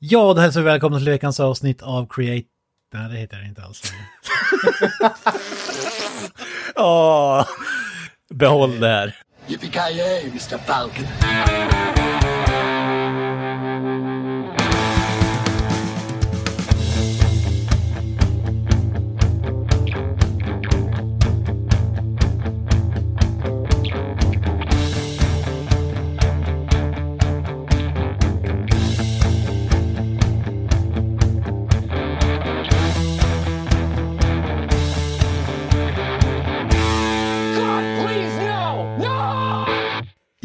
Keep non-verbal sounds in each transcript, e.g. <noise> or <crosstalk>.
Ja, det hälsar vi välkomna till veckans avsnitt av Create... Nej, det heter det inte alls. <laughs> Åh, behåll det här. Yippee-ki-yay, Mr. Falcon.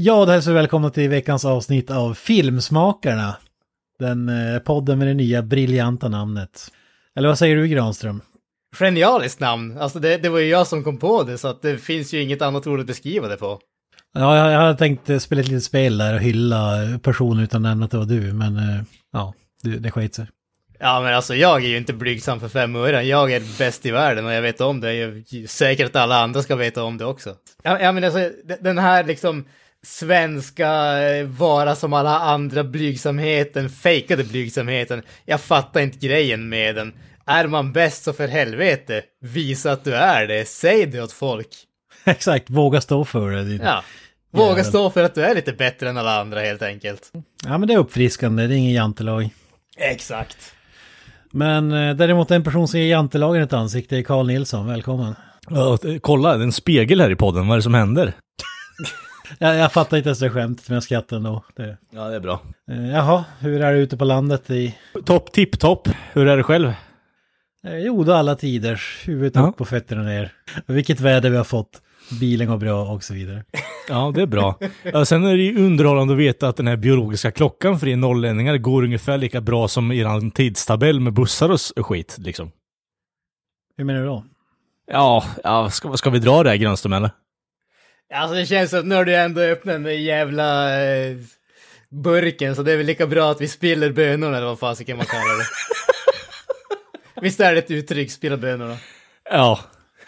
Ja, det hälsar välkomna till veckans avsnitt av Filmsmakarna. Den eh, podden med det nya briljanta namnet. Eller vad säger du Granström? Genialiskt namn! Alltså det, det var ju jag som kom på det, så att det finns ju inget annat ord att beskriva det på. Ja, jag, jag hade tänkt eh, spela ett litet spel där och hylla personen utan att nämna att det var du, men eh, ja, det, det sket sig. Ja men alltså jag är ju inte blygsam för fem öre. Jag är bäst i världen och jag vet om det. Jag är säker att alla andra ska veta om det också. Ja, ja men alltså den här liksom svenska eh, vara som alla andra blygsamheten, fejkade blygsamheten. Jag fattar inte grejen med den. Är man bäst så för helvete, visa att du är det. Säg det åt folk. <laughs> Exakt, våga stå för det. Din... Ja. Våga Jävel. stå för att du är lite bättre än alla andra helt enkelt. Ja, men det är uppfriskande, det är ingen jantelag. Exakt. Men eh, däremot en person som ger jantelagen ett ansikte är Carl Nilsson, välkommen. Ja, kolla, det är en spegel här i podden. Vad är det som händer? Jag, jag fattar inte ens det skämtet, men jag skrattar ändå. Det. Ja, det är bra. Eh, jaha, hur är det ute på landet i... Topp, tipptopp. Hur är det själv? Eh, jo, då alla tiders. Huvudet Ja. upp och fötterna ner. Vilket väder vi har fått. Bilen går bra och så vidare. Ja, det är bra. Ja, sen är det ju underhållande att veta att den här biologiska klockan för er norrlänningar går ungefär lika bra som er tidtabell med bussar och skit, liksom. Hur menar du då? Ja, ja ska, ska vi dra det här Grönström eller? Alltså det känns att nu har du ändå öppnat den jävla eh, burken, så det är väl lika bra att vi spiller bönorna eller vad fasiken man kallar det. <laughs> Visst är det ett uttryck, spilla bönorna? Ja.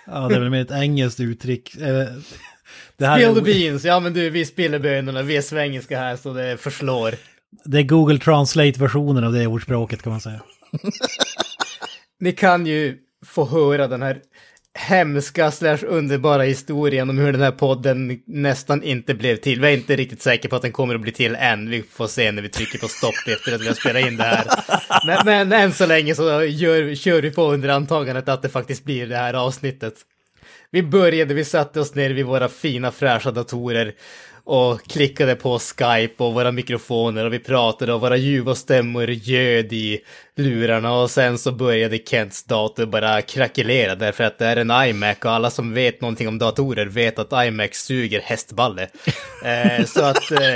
Ja, det är väl mer ett engelskt uttryck. Eh, Det här Spill the beans, ja men du, vi spiller bönorna, vi är svengelska här så det förslår. det är Google Translate-versionen av det ordspråket kan man säga. <laughs> Ni kan ju få höra den här hemska slash underbara historien om hur den här podden nästan inte blev till. Vi är inte riktigt säkra på att den kommer att bli till än. Vi får se när vi trycker på stopp efter att vi har spelat in det här. Men, men än så länge så gör, kör vi på under antagandet att det faktiskt blir det här avsnittet. Vi började, vi satte oss ner vid våra fina fräscha datorer och klickade på Skype och våra mikrofoner och vi pratade och våra ljuva stämmor ljöd i lurarna och sen så började Kents dator bara krackelera därför att det är en iMac och alla som vet någonting om datorer vet att iMac suger hästballe. <laughs> eh, så att eh,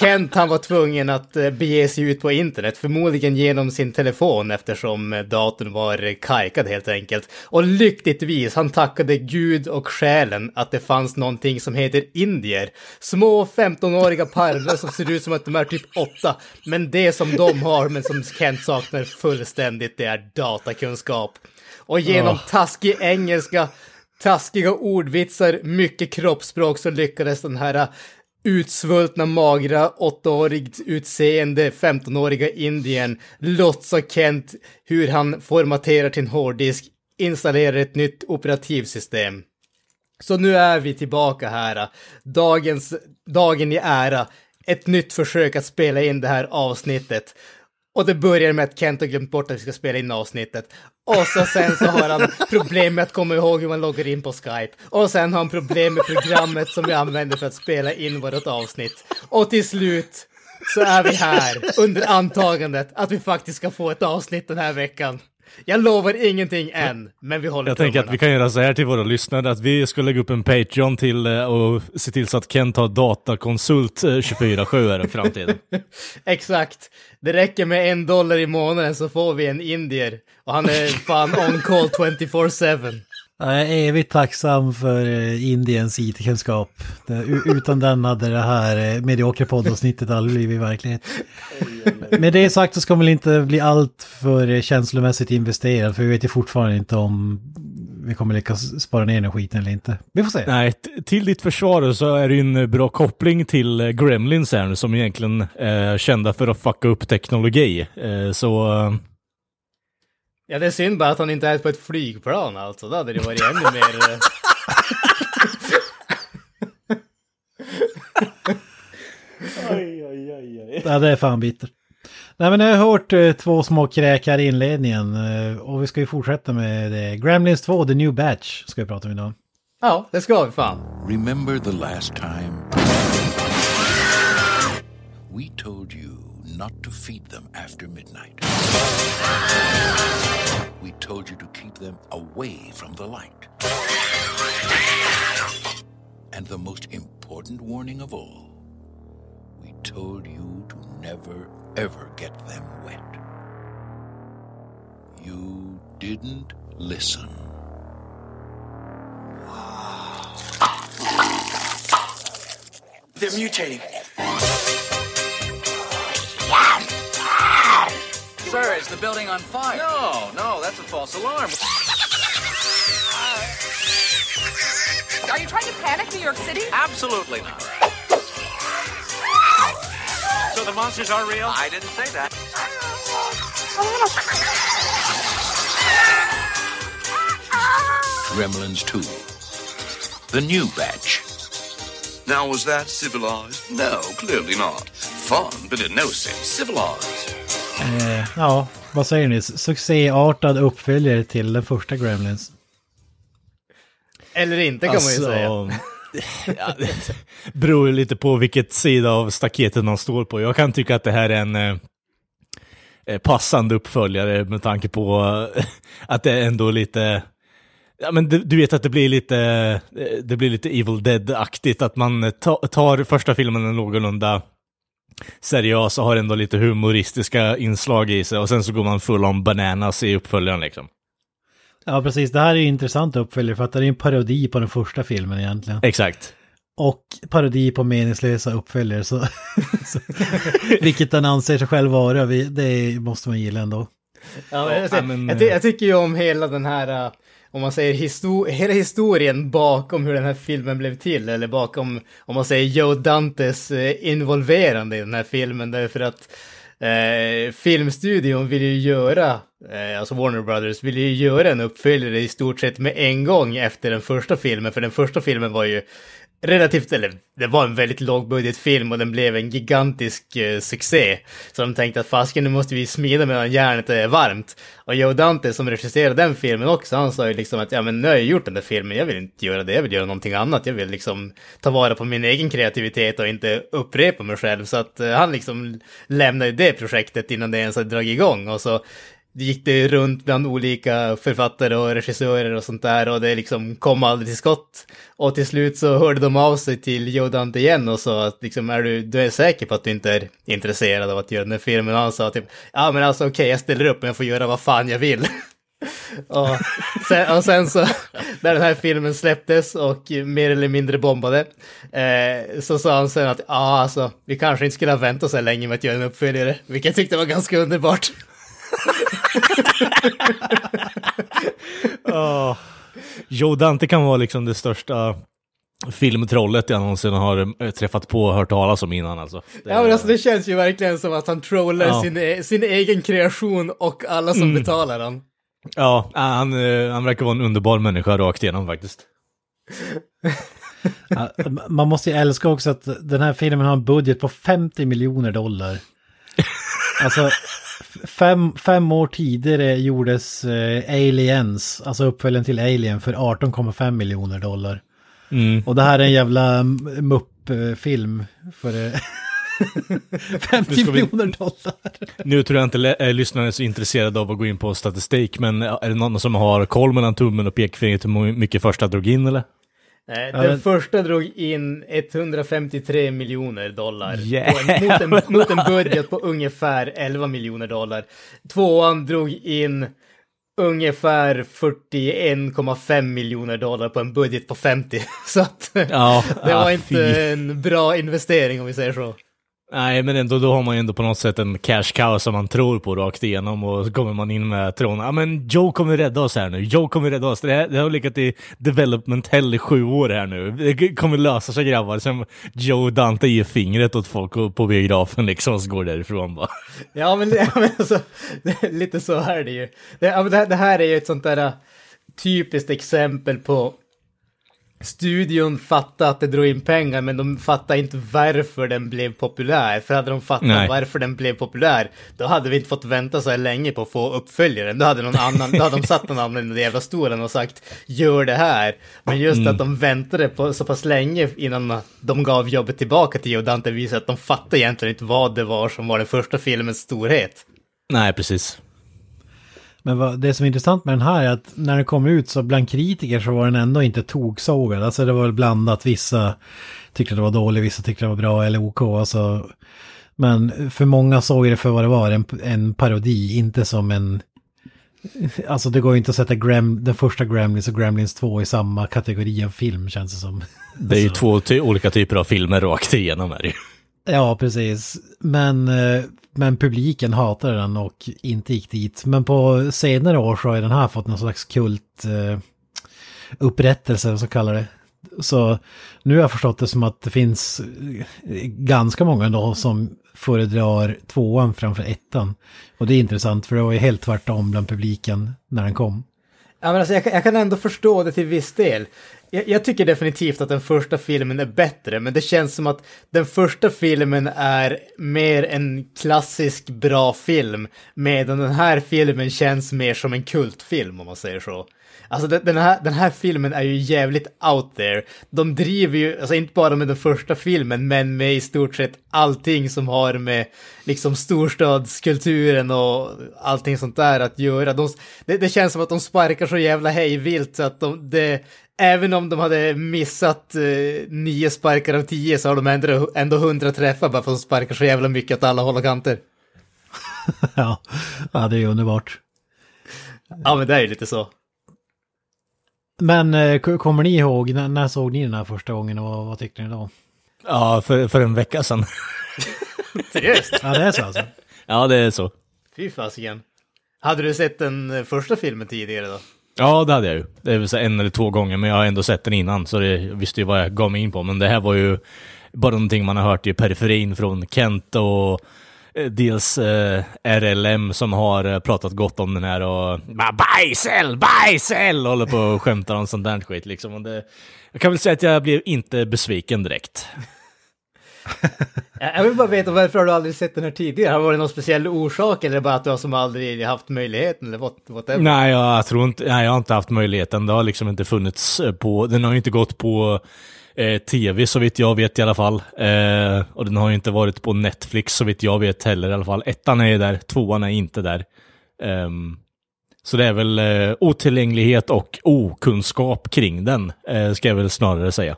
Kent han var tvungen att eh, bege sig ut på internet, förmodligen genom sin telefon eftersom datorn var kajkad helt enkelt. Och lyckligtvis, han tackade Gud och själen att det fanns någonting som heter indier. Små 15-åriga parver som ser ut som att de är typ åtta. Men det som de har, men som Kent saknar fullständigt, det är datakunskap. Och genom taskig engelska, taskiga ordvitsar, mycket kroppsspråk så lyckades den här utsvultna, magra, åttaårigt utseende, 15-åriga indien låtsas Kent hur han formaterar sin hårddisk, installerar ett nytt operativsystem. Så nu är vi tillbaka här. Dagens, dagen i ära. Ett nytt försök att spela in det här avsnittet. Och det börjar med att Kent har glömt bort att vi ska spela in avsnittet. Och så sen så har han problem med att komma ihåg hur man loggar in på Skype. Och sen har han problem med programmet som vi använder för att spela in vårt avsnitt. Och till slut så är vi här under antagandet att vi faktiskt ska få ett avsnitt den här veckan. Jag lovar ingenting än, men vi håller Jag tänker att vi kan göra så här till våra lyssnare, att vi ska lägga upp en Patreon till eh, och se till så att Kent har datakonsult eh, 24-7 här i framtiden. <laughs> Exakt. Det räcker med en dollar i månaden så får vi en indier. Och han är fan on call 24-7. Jag är evigt tacksam för eh, Indiens IT-kunskap. Utan den hade det här eh, mediokra poddavsnittet aldrig blivit verklighet. Med det sagt så ska man väl inte bli allt för eh, känslomässigt investerad, för vi vet ju fortfarande inte om vi kommer lyckas spara ner den skiten eller inte. Vi får se. Nej, till ditt försvar så är det ju en bra koppling till Gremlins här som egentligen är kända för att fucka upp teknologi. Så... Ja, det är synd bara att han inte är på ett flygplan alltså. Då hade det varit ännu mer... oj, oj, oj, oj. Ja, det är fan bittert. Nej men jag har hört eh, två små kräk här i inledningen eh, och vi ska ju fortsätta med det. Gremlins 2, The New Batch, ska vi prata om idag. Ja, det ska vi fan. Remember the last time? We told you not to feed them after midnight. We told you to keep them away from the light. And the most important warning of all, we told you to never ever get them wet. You didn't listen. They're mutating. Is the building on fire? No, no, that's a false alarm. Are you trying to panic New York City? Absolutely not. So the monsters are real? I didn't say that. Gremlins 2. The new batch. Now, was that civilized? No, clearly not. Fun, but in no sense civilized. Eh, ja, vad säger ni? Succéartad uppföljare till den första Gremlins. Eller inte kan Alltså, man ju säga. <laughs> ja, det beror ju lite på vilket sida av staketet man står på. Jag kan tycka att det här är en eh, eh, passande uppföljare med tanke på eh, att det är ändå lite Ja men du, du vet att det blir lite, eh, det blir lite Evil Dead-aktigt, att man ta, tar första filmen en någorlunda seriös och har ändå lite humoristiska inslag i sig och sen så går man full on bananas i uppföljaren liksom. Ja, precis. Det här är ju intressant uppföljare för att det är en parodi på den första filmen egentligen. Exakt. Och parodi på meningslösa uppföljare. Så, <laughs> så, vilket den anser sig själv vara, det måste man gilla ändå. Ja, jag, ja, men, jag, ty- jag tycker ju om hela den här, uh, om man säger histor <laughs> hela historien bakom hur den här filmen blev till, eller bakom, om man säger Joe Dantes eh, involverande i den här filmen, därför att eh, filmstudion vill ju göra, eh, alltså Warner Brothers vill ju göra en uppföljare i stort sett med en gång efter den första filmen, för den första filmen var ju relativt, eller det var en väldigt lågbudgetfilm och den blev en gigantisk eh, succé. Så de tänkte att fasken nu måste vi smida medan järnet är varmt. Och Joe Dante som regisserade den filmen också, han sa ju liksom att ja men nu har jag gjort den där filmen, jag vill inte göra det, jag vill göra någonting annat, jag vill liksom ta vara på min egen kreativitet och inte upprepa mig själv. Så att eh, han liksom lämnade det projektet innan det ens hade dragit igång och så gick det runt bland olika författare och regissörer och sånt där och det liksom kom aldrig till skott. Och till slut så hörde de av sig till Joe Dante igen och sa att liksom, är du, du är säker på att du inte är intresserad av att göra den här filmen? Och han sa typ, ja men alltså okej, jag ställer upp men jag får göra vad fan jag vill. <laughs> och, sen, och sen så, <laughs> när den här filmen släpptes och mer eller mindre bombade, eh, så sa han sen att ja alltså, vi kanske inte skulle ha väntat så här länge med att göra en uppföljare, vilket jag tyckte var ganska underbart. <laughs> <laughs> Oh. Joe Dante kan vara liksom det största filmtrollet jag någonsin har eh, träffat på och hört talas om innan alltså. Det, Ja men alltså det känns ju verkligen som att han trollar Ja. sin, e- sin egen kreation och alla som betalar han. ja han, eh, han verkar vara en underbar människa rakt igenom faktiskt. <laughs> Man måste ju älska också att den här filmen har en budget på 50 miljoner dollar. Alltså, fem, fem år tidigare gjordes eh, Aliens, alltså uppföljaren till Alien, för 18,5 miljoner dollar. Mm. Och det här är en jävla mupp-film för eh, <laughs> 50 ska vi- miljoner dollar. Nu tror jag inte eh, lyssnarna är så intresserade av att gå in på statistik, men eh, är det någon som har koll mellan tummen och pekfingret hur mycket första drog in eller? Ja, Den men- första drog in 153 miljoner dollar. En, mot, en, mot en budget på ungefär 11 miljoner dollar. Tvåan drog in ungefär 41,5 miljoner dollar på en budget på 50. <laughs> Så att Ja, det var ah, inte fy. en bra investering om vi säger så. Nej, men ändå, då har man ju ändå på något sätt en cash cow som man tror på rakt igenom och så kommer man in med tron, ja men Joe kommer rädda oss här nu, Joe kommer rädda oss. Det, här, det har legat i development hell i sju år här nu. Det kommer lösa sig grabbar. Sen Joe och Dante ger fingret åt folk på biografen liksom och så går därifrån bara. Ja, men, det, <laughs> men alltså, det, lite så är det ju. Det, det, här är ju ett sånt där äh, typiskt exempel på studion fattade att det drog in pengar, men de fattade inte varför den blev populär. För hade de fattat Nej. varför den blev populär, då hade vi inte fått vänta så här länge på att få uppföljaren. Då hade någon annan, då hade de satt någon annan i den jävla stolen och sagt gör det här. Men just att de väntade på så pass länge innan de gav jobbet tillbaka till Joe Dante visar att de fattade egentligen inte vad det var som var den första filmens storhet. Nej, precis. Men vad, det som är intressant med den här är att när den kom ut så bland kritiker så var den ändå inte toksågad. Alltså det var väl blandat. Vissa tyckte det var dåligt, vissa tyckte det var bra eller OK. Alltså. Men för många såg det för vad det var, en, en parodi, inte som en... Alltså det går ju inte att sätta Grem, den första Gremlins och Gremlins 2 i samma kategori av film känns det som. Det är ju <laughs> två ty- olika typer av filmer rakt igenom är det ju. Ja, precis. Men, eh, men publiken hatade den och inte gick dit. Men på senare år så har ju den här fått någon slags kult eh, upprättelse, så kallar det. Så nu har jag förstått det som att det finns eh, ganska många då som föredrar tvåan framför ettan. Och det är intressant för det var ju helt tvärtom bland publiken när den kom. Ja, men alltså, jag, kan- jag kan ändå förstå det till viss del. Jag, jag tycker definitivt att den första filmen är bättre, men det känns som att den första filmen är mer en klassisk bra film, medan den här filmen känns mer som en kultfilm om man säger så. Alltså den, här, den här filmen är ju jävligt out there. De driver ju, alltså inte bara med den första filmen, men med i stort sett allting som har med liksom storstadskulturen och allting sånt där att göra. De, det, det känns som att de sparkar så jävla hejvilt så att de, det, även om de hade missat eh, nio sparkar av tio så har de ändå, ändå hundra träffar bara för att de sparkar så jävla mycket åt alla håll och kanter. <laughs> ja, ja, det är ju underbart. Ja, men det är ju lite så. Men eh, kommer ni ihåg, när, när såg ni den här första gången och vad, vad tyckte ni då? Ja, för, för en vecka sedan. <laughs> Seriöst? Ja, det är så alltså. ja, det är så. Fy fasiken. Hade du sett den eh, första filmen tidigare då? Ja, det hade jag ju. Det är väl så en eller två gånger, men jag har ändå sett den innan, så det jag visste ju vad jag gav mig in på. Men det här var ju bara någonting man har hört i periferin från Kent och eh, dels eh, RLM som har eh, pratat gott om den här och bara bajsel, bajsel, håller på och skämtar om sånt där skit liksom. Och det, jag kan väl säga att jag blev inte besviken direkt. <laughs> Jag vill bara veta varför har du aldrig sett den här tidigare? Har det varit någon speciell orsak eller bara att du har som aldrig haft möjligheten eller what, whatever? Nej, jag tror inte, nej, jag har inte haft möjligheten. Det har liksom inte funnits eh, på, den har ju inte gått på eh, tv så vitt jag vet i alla fall. Eh, och den har ju inte varit på Netflix så vitt jag vet heller i alla fall. Ettan är ju där, tvåan är inte där. Ehm, så det är väl eh, otillgänglighet och okunskap kring den, eh, ska jag väl snarare säga.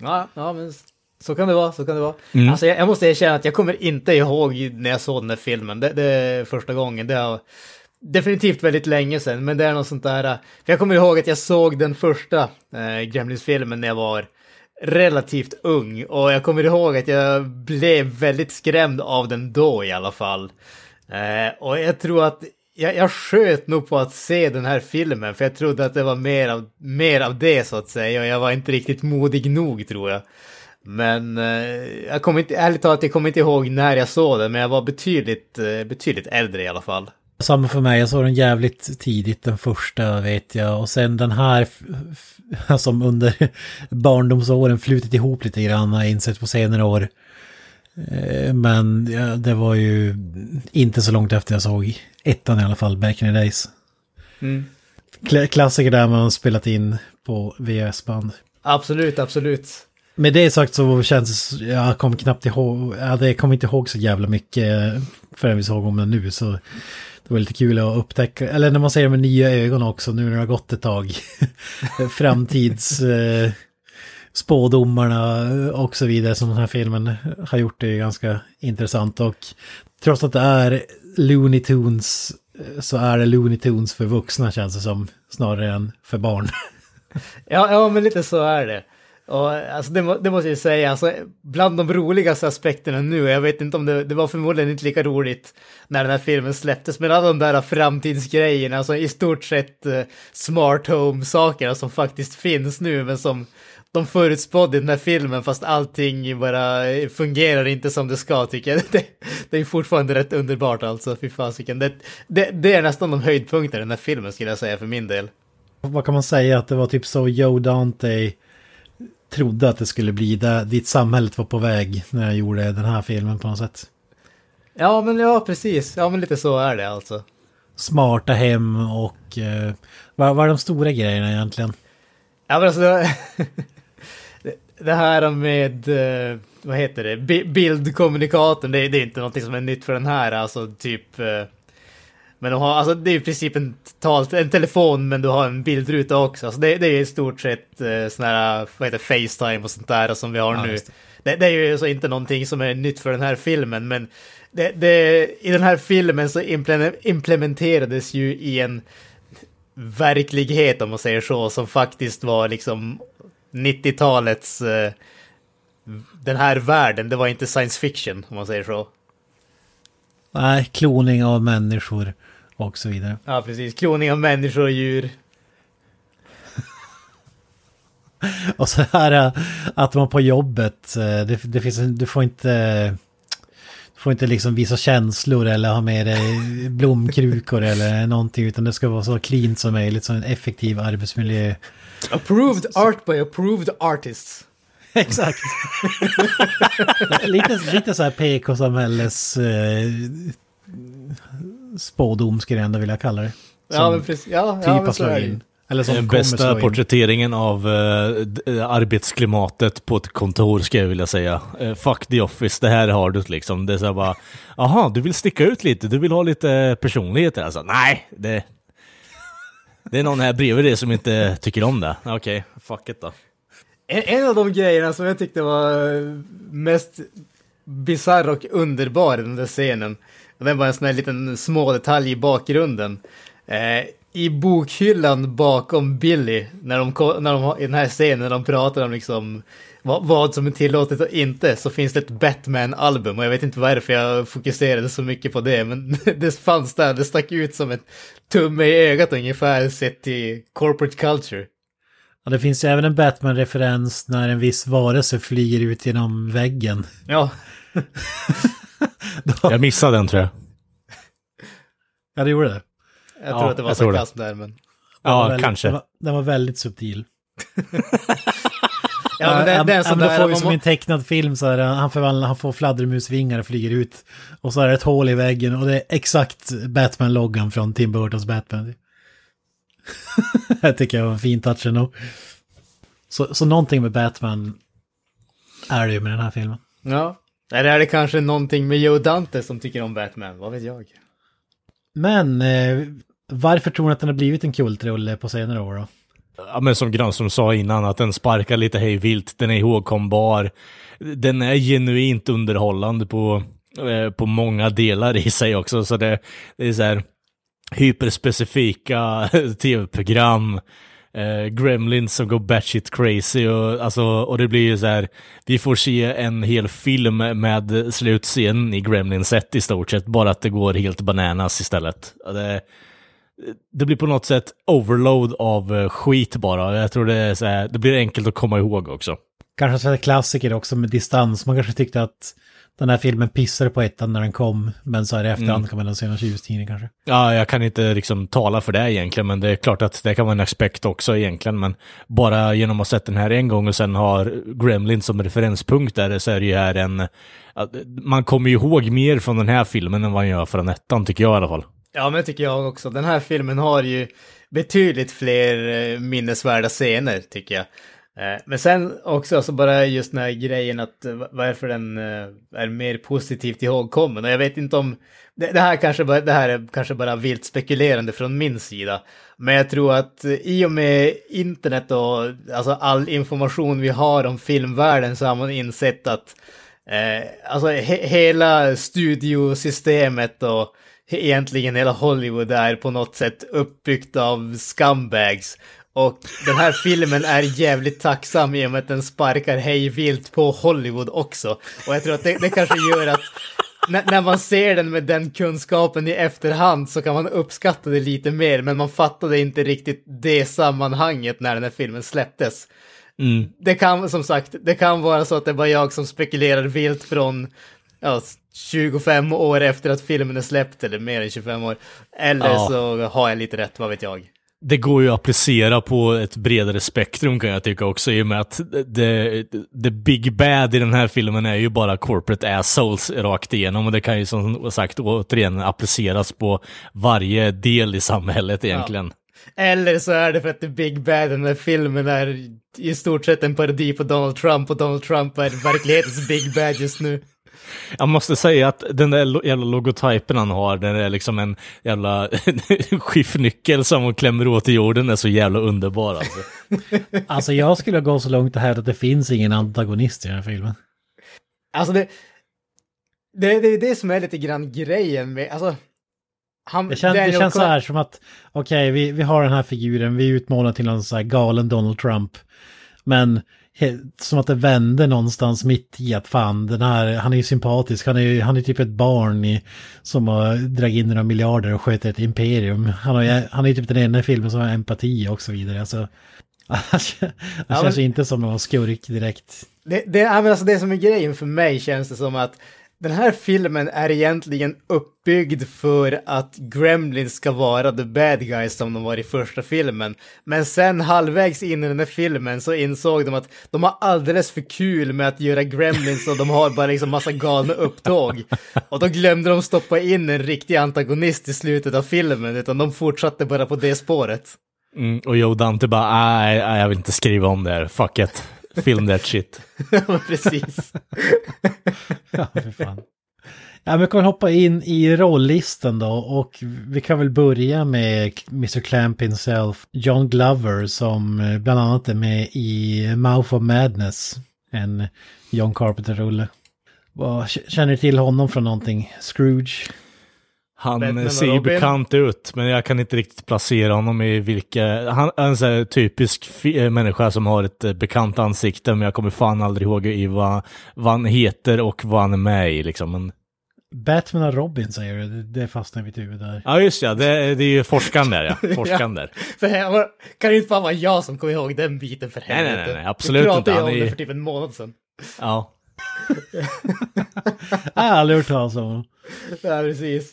Ja, ja men så kan det vara, så kan det vara. Mm. Alltså jag, jag måste erkänna att jag kommer inte ihåg när jag såg den här filmen. Det, det är första gången. Det har definitivt väldigt länge sedan, men det är något sånt där. äh, För jag kommer ihåg att jag såg den första eh, Gremlins-filmen när jag var relativt ung. Och jag kommer ihåg att jag blev väldigt skrämd av den då i alla fall. Eh, och jag tror att jag, jag sköt nog på att se den här filmen, för jag trodde att det var mer av, mer av det så att säga. Och jag var inte riktigt modig nog tror jag. Men eh, jag kommer inte, ärligt talat, jag kommer inte ihåg när jag såg den, men jag var betydligt, eh, betydligt äldre i alla fall. Samma för mig, jag såg den jävligt tidigt, den första vet jag. Och sen den här <laughs> som under <laughs> barndomsåren flutit ihop lite grann har jag insett på senare år. Eh, Men ja, det var ju inte så långt efter jag såg ettan i alla fall, back in the days. Mm. Kla- Klassiker där man har spelat in på VHS-band. Absolut, absolut. Med det sagt så känns det, jag kommer knappt ihåg, jag kommer inte ihåg så jävla mycket förrän vi såg om den nu så det var lite kul att upptäcka, eller när man ser det med nya ögon också nu när det har gått ett tag. <laughs> Framtids eh, spådomarna och så vidare som den här filmen har gjort det ganska intressant och trots att det är Looney Tunes eh, så är det Looney Tunes för vuxna känns det som snarare än för barn. Ja, ja, men lite så är det. Och alltså det, må, det måste jag säga, alltså, bland de roligaste aspekterna nu, jag vet inte om det, det var förmodligen inte lika roligt när den här filmen släpptes, men alla de där framtidsgrejerna, alltså i stort sett uh, smart home-sakerna som faktiskt finns nu, men som de förutspådde i den här filmen, fast allting bara eh, fungerar inte som det ska, tycker jag. <laughs> Det, det är fortfarande rätt underbart alltså, fy fasiken. Det, det, det är nästan de höjdpunkterna i den här filmen, skulle jag säga, för min del. Vad kan man säga? Att det var typ så Joe Dante trodde att det skulle bli där, dit samhället var på väg när jag gjorde den här filmen på något sätt. Ja, men ja, precis. Ja, men lite så är det alltså. Smarta hem och eh, vad, vad är de stora grejerna egentligen? Ja, men alltså... det, <laughs> det här med, eh, vad heter det, Bi- bildkommunikatorn, det, det är inte någonting som är nytt för den här, alltså typ... Men de har, alltså det är i princip en, en telefon men du har en bildruta också. Alltså det, det är i stort sett eh, sån här, vad heter Facetime och sånt där som vi har Ja, nu. det. Det, det är ju alltså inte någonting som är nytt för den här filmen, men i den här filmen så imple- implementerades ju i en verklighet om man säger så, som faktiskt var liksom 90-talets eh, den här världen, det var inte science fiction om man säger så. Nej, kloning av människor och så vidare. Ja, precis. Kloning av människor och djur. <laughs> Och så här eh, att man på jobbet, eh, det, det finns, du får inte... Du får inte liksom visa känslor eller ha med dig blomkrukor eller någonting utan det ska vara så clean som möjligt, så en effektiv arbetsmiljö. Approved art by approved artists. <laughs> Exakt. <laughs> lite, lite så här PK-samhälles eh, spådom skulle jag ändå vilja kalla det. Ja, Som men precis. Ja, typ ja, men så är slagit det. ju. in. Eller som Den kommer bästa slå in. porträtteringen av eh, eh, arbetsklimatet på ett kontor ska jag vilja säga. Eh, fuck the office, det här har du liksom. Det är så här bara, aha, du vill sticka ut lite, du vill ha lite personlighet. Alltså, nej, det, det är någon här bredvid dig som inte tycker om det. Okej, fuck it då. En, en av de grejerna som jag tyckte var eh, mest bisarr och underbar i den där scenen, och den var en sån här liten små detalj i bakgrunden. Eh, I bokhyllan bakom Billy, när de, när de i den här scenen när de pratar om liksom vad, vad som är tillåtet och inte, så finns det ett Batman-album och jag vet inte varför jag fokuserade så mycket på det, men <laughs> det fanns där, det stack ut som ett tumme i ögat ungefär sett till corporate culture. Ja, det finns ju även en Batman-referens när en viss varelse flyger ut genom väggen. Ja, <laughs> Jag missade den tror jag. Ja, det gjorde det. jag Ja, tror att det var det. sarkasm där, men... Ja, väldigt, kanske. Den var, den var väldigt subtil. <laughs> Ja, men det, det är sån då får vi som i en tecknad film så här, han, förvandlar, han får fladdermusvingar och flyger ut. Och så är det ett hål i väggen och det är exakt Batman-loggan från Tim Burtons Batman. <laughs> jag tycker jag var en fin touch ändå. Så, så någonting med Batman är det ju med den här filmen. Ja. Eller är det kanske någonting med Joe Dante som tycker om Batman? Vad vet jag? Men eh, varför tror ni att den har blivit en kultrulle på senare år då? Ja, men som Granström sa innan, att den sparkar lite hej vilt, den är ihågkombar. Den är genuint underhållande på, eh, på många delar i sig också, så det, det är så här hyperspecifika <laughs> tv-program, eh, Gremlins som går batshit crazy och, alltså, och det blir ju så här, vi får se en hel film med slutscenen i Gremlins 1 i stort sett, bara att det går helt bananas istället. Det, det blir på något sätt overload av eh, skit bara. Jag tror det, är så här, det blir enkelt att komma ihåg också. Kanske så här klassiker också med distans. Man kanske tyckte att den här filmen pissade på ettan när den kom. Men så här i efterhand Mm. kan man den se någon tjustidning kanske. Ja, jag kan inte liksom tala för det egentligen, men det är klart att det kan vara en aspekt också egentligen. Men bara genom att ha sett den här en gång och sen har Gremlin som referenspunkt där så är det ju här en... Man kommer ju ihåg mer från den här filmen än vad man gör från ettan, tycker jag i alla fall. Ja, men det tycker jag också. Den här filmen har ju betydligt fler eh, minnesvärda scener, tycker jag. Eh, men sen också, alltså bara just den här grejen att eh, varför den eh, är mer positivt ihågkommen. Och jag vet inte om, det, här kanske bara, det här är kanske bara vilt spekulerande från min sida. Men jag tror att i och med internet och alltså all information vi har om filmvärlden så har man insett att Eh, alltså he hela studiosystemet och egentligen hela Hollywood är på något sätt uppbyggt av scumbags. Och den här filmen är jävligt tacksam i och med att den sparkar hej vilt på Hollywood också. Och jag tror att det, det kanske gör att när, man ser den med den kunskapen i efterhand så kan man uppskatta det lite mer, men man fattade inte riktigt det sammanhanget när den här filmen släpptes. Det kan, som sagt, det kan vara så att det är bara jag som spekulerar vilt från ja, 25 år efter att filmen är släppt, eller mer än 25 år. Eller Ja. så har jag lite rätt, vad vet jag. Det går ju att applicera på ett bredare spektrum kan jag tycka också i och med att det, det big bad i den här filmen är ju bara corporate assholes rakt igenom och det kan ju som sagt återigen appliceras på varje del i samhället egentligen. Eller så är det för att The Big Bad i den här filmen är i stort sett en parodi på Donald Trump och Donald Trump är verklighetens Big Bad just nu. Jag måste säga att den där jävla logotypen han har, den är liksom en jävla <laughs> skiftnyckel som hon klämmer åt i jorden, är så jävla underbar alltså. <laughs> Alltså jag skulle gå så långt att hävda att det finns ingen antagonist i den här filmen. Alltså det... Det, det är det som är lite grann grejen med, alltså... Han, Det, kän, det känns så här som att, okej, vi, vi har den här figuren, vi utmålar till någon så här galen Donald Trump. Men som att det vände någonstans mitt i att fan, den här, han är ju sympatisk, han är ju han är typ ett barn i, som har dragit in några miljarder och sköter ett imperium. Han, har, han är ju typ den enda filmen som har empati och så vidare. <laughs> Alltså, han Ja, känns men- inte som någon skurk direkt. Det, det, alltså det som är grejen för mig känns det som att den här filmen är egentligen uppbyggd för att Gremlins ska vara the bad guys som de var i första filmen. Men sen halvvägs in i den här filmen så insåg de att de har alldeles för kul med att göra Gremlins och de har bara liksom massa galna upptåg. Och då glömde de stoppa in en riktig antagonist i slutet av filmen utan de fortsatte bara på det spåret. Mm, och Joe Dante bara, nej, nej, jag vill inte skriva om det här, fuck it. Film that shit. <laughs> Ja, Precis. <laughs> Ja, för fan. Ja, men vi kan hoppa in i rolllistan då och vi kan väl börja med Mr. Clamp himself, John Glover som eh, bland annat är med i Mouth of Madness, en John Carpenter-rulle. Känner du till honom från någonting? Scrooge? Han Batman ser ju bekant ut, men jag kan inte riktigt placera honom i vilka... Han är en sån här typisk eh, människa som har ett eh, bekant ansikte, men jag kommer fan aldrig ihåg i vad, vad han heter och vad han är med i liksom. Men, Batman och Robin säger du, det- fastnar i mitt huvud där. ja, just ja, det, det är ju forskaren där ja. <laughs> Forskaren där. <laughs> För kan det inte bara vara jag som kommer ihåg den biten för Nej, nej, helvete? nej, nej, absolut Vi pratade inte. ju om är det för typ en månad sedan. Ja. <laughs> Jag har aldrig hört talas om honom. Ja, precis.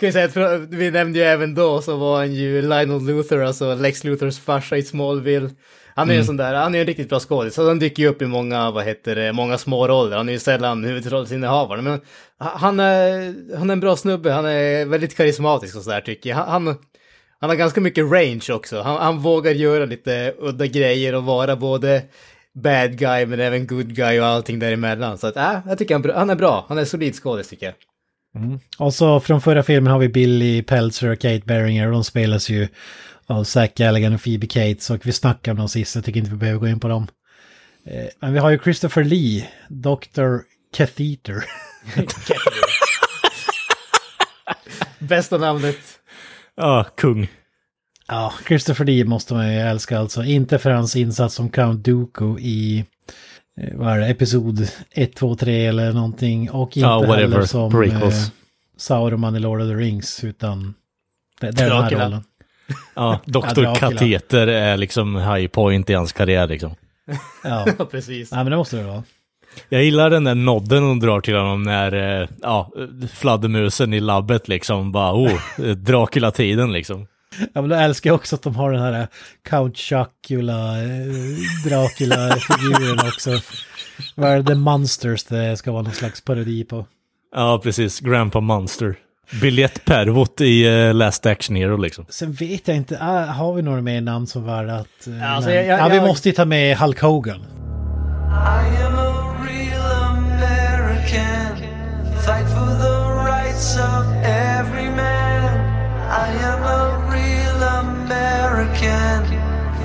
Kan ju säga att vi nämnde ju även då så var han ju Lionel Luthor, alltså Lex Luthors farsa i Smallville. Han är ju en sån där, han är en riktigt bra skådis. Så han dyker ju upp i många, vad heter det, många små roller. Han är ju sällan huvudrollsinnehavare. Men han är, han är en bra snubbe, han är väldigt karismatisk och sådär tycker jag. Han, han, han har ganska mycket range också. Han, han vågar göra lite udda grejer och vara både bad guy men även good guy och allting däremellan. Så att, äh, jag tycker han, han är bra. Han är solid skådis tycker jag. Och så från förra filmen har vi Billy Peltzer och Kate Beringer de spelas ju av Zack Galligan och Phoebe Cates och vi snackar om dem sist, jag tycker inte vi behöver gå in på dem. Eh, Men vi har ju Christopher Lee, Dr. Catheter. <laughs> Bästa namnet. Ja, kung. Ja, Christopher Lee måste man ju älska alltså. Inte för hans insats som Count Dooku i, vad är det, episod 1, 2, 3 eller någonting. Och inte Ja, whatever. heller som Prequels. eh, Sauron i Lord of the Rings, utan det, det är den här Dracula. rollen. Ja, <laughs> Ja, Dr. Dracula. Kateter är liksom high point i hans karriär liksom. Ja, <laughs> Ja, precis. Nej, men det måste det vara. Jag gillar den där nodden hon drar till honom när, eh, ja, fladdermusen i labbet liksom bara, oh, eh, Dracula-tiden liksom. Ja, men då älskar jag också att de har den här Count Chocula, eh, Dracula-figuren <laughs> också. Vad är det, The Monsters det ska vara någon slags parodi på. Ja, precis. Grandpa Monster. Biljettpervot i uh, Last Action Hero liksom. Sen vet jag inte, ah, har vi några mer namn som värda att... eh, Alltså, jag- jag- ja, vi jag- måste ju ta med Hulk Hogan. I am a real American. Fight for the rights of every American.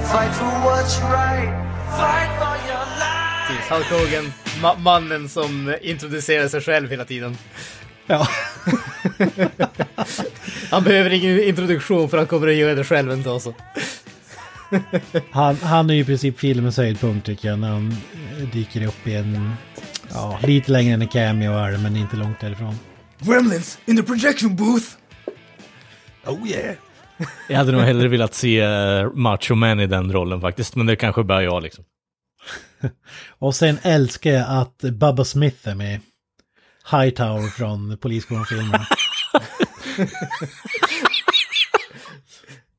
Fight for what's right. Fight for your life. precis. Hulk Hogan, ma- mannen som introducerar sig själv hela tiden. Ja. <laughs> Han behöver ingen introduktion för han kommer att göra det själv ändå så. Han, han är ju i princip filmens höjdpunkt tycker jag när han dyker upp i en... Ja, lite längre än en cameo är det, men inte långt därifrån. Gremlins in the projection booth! Oh yeah! <laughs> Jag hade nog hellre velat se uh, Macho Man i den rollen faktiskt, men det kanske bara jag liksom. <laughs> Och sen älskar jag att Bubba Smith är med. Hightower från Polisskolan-filmerna.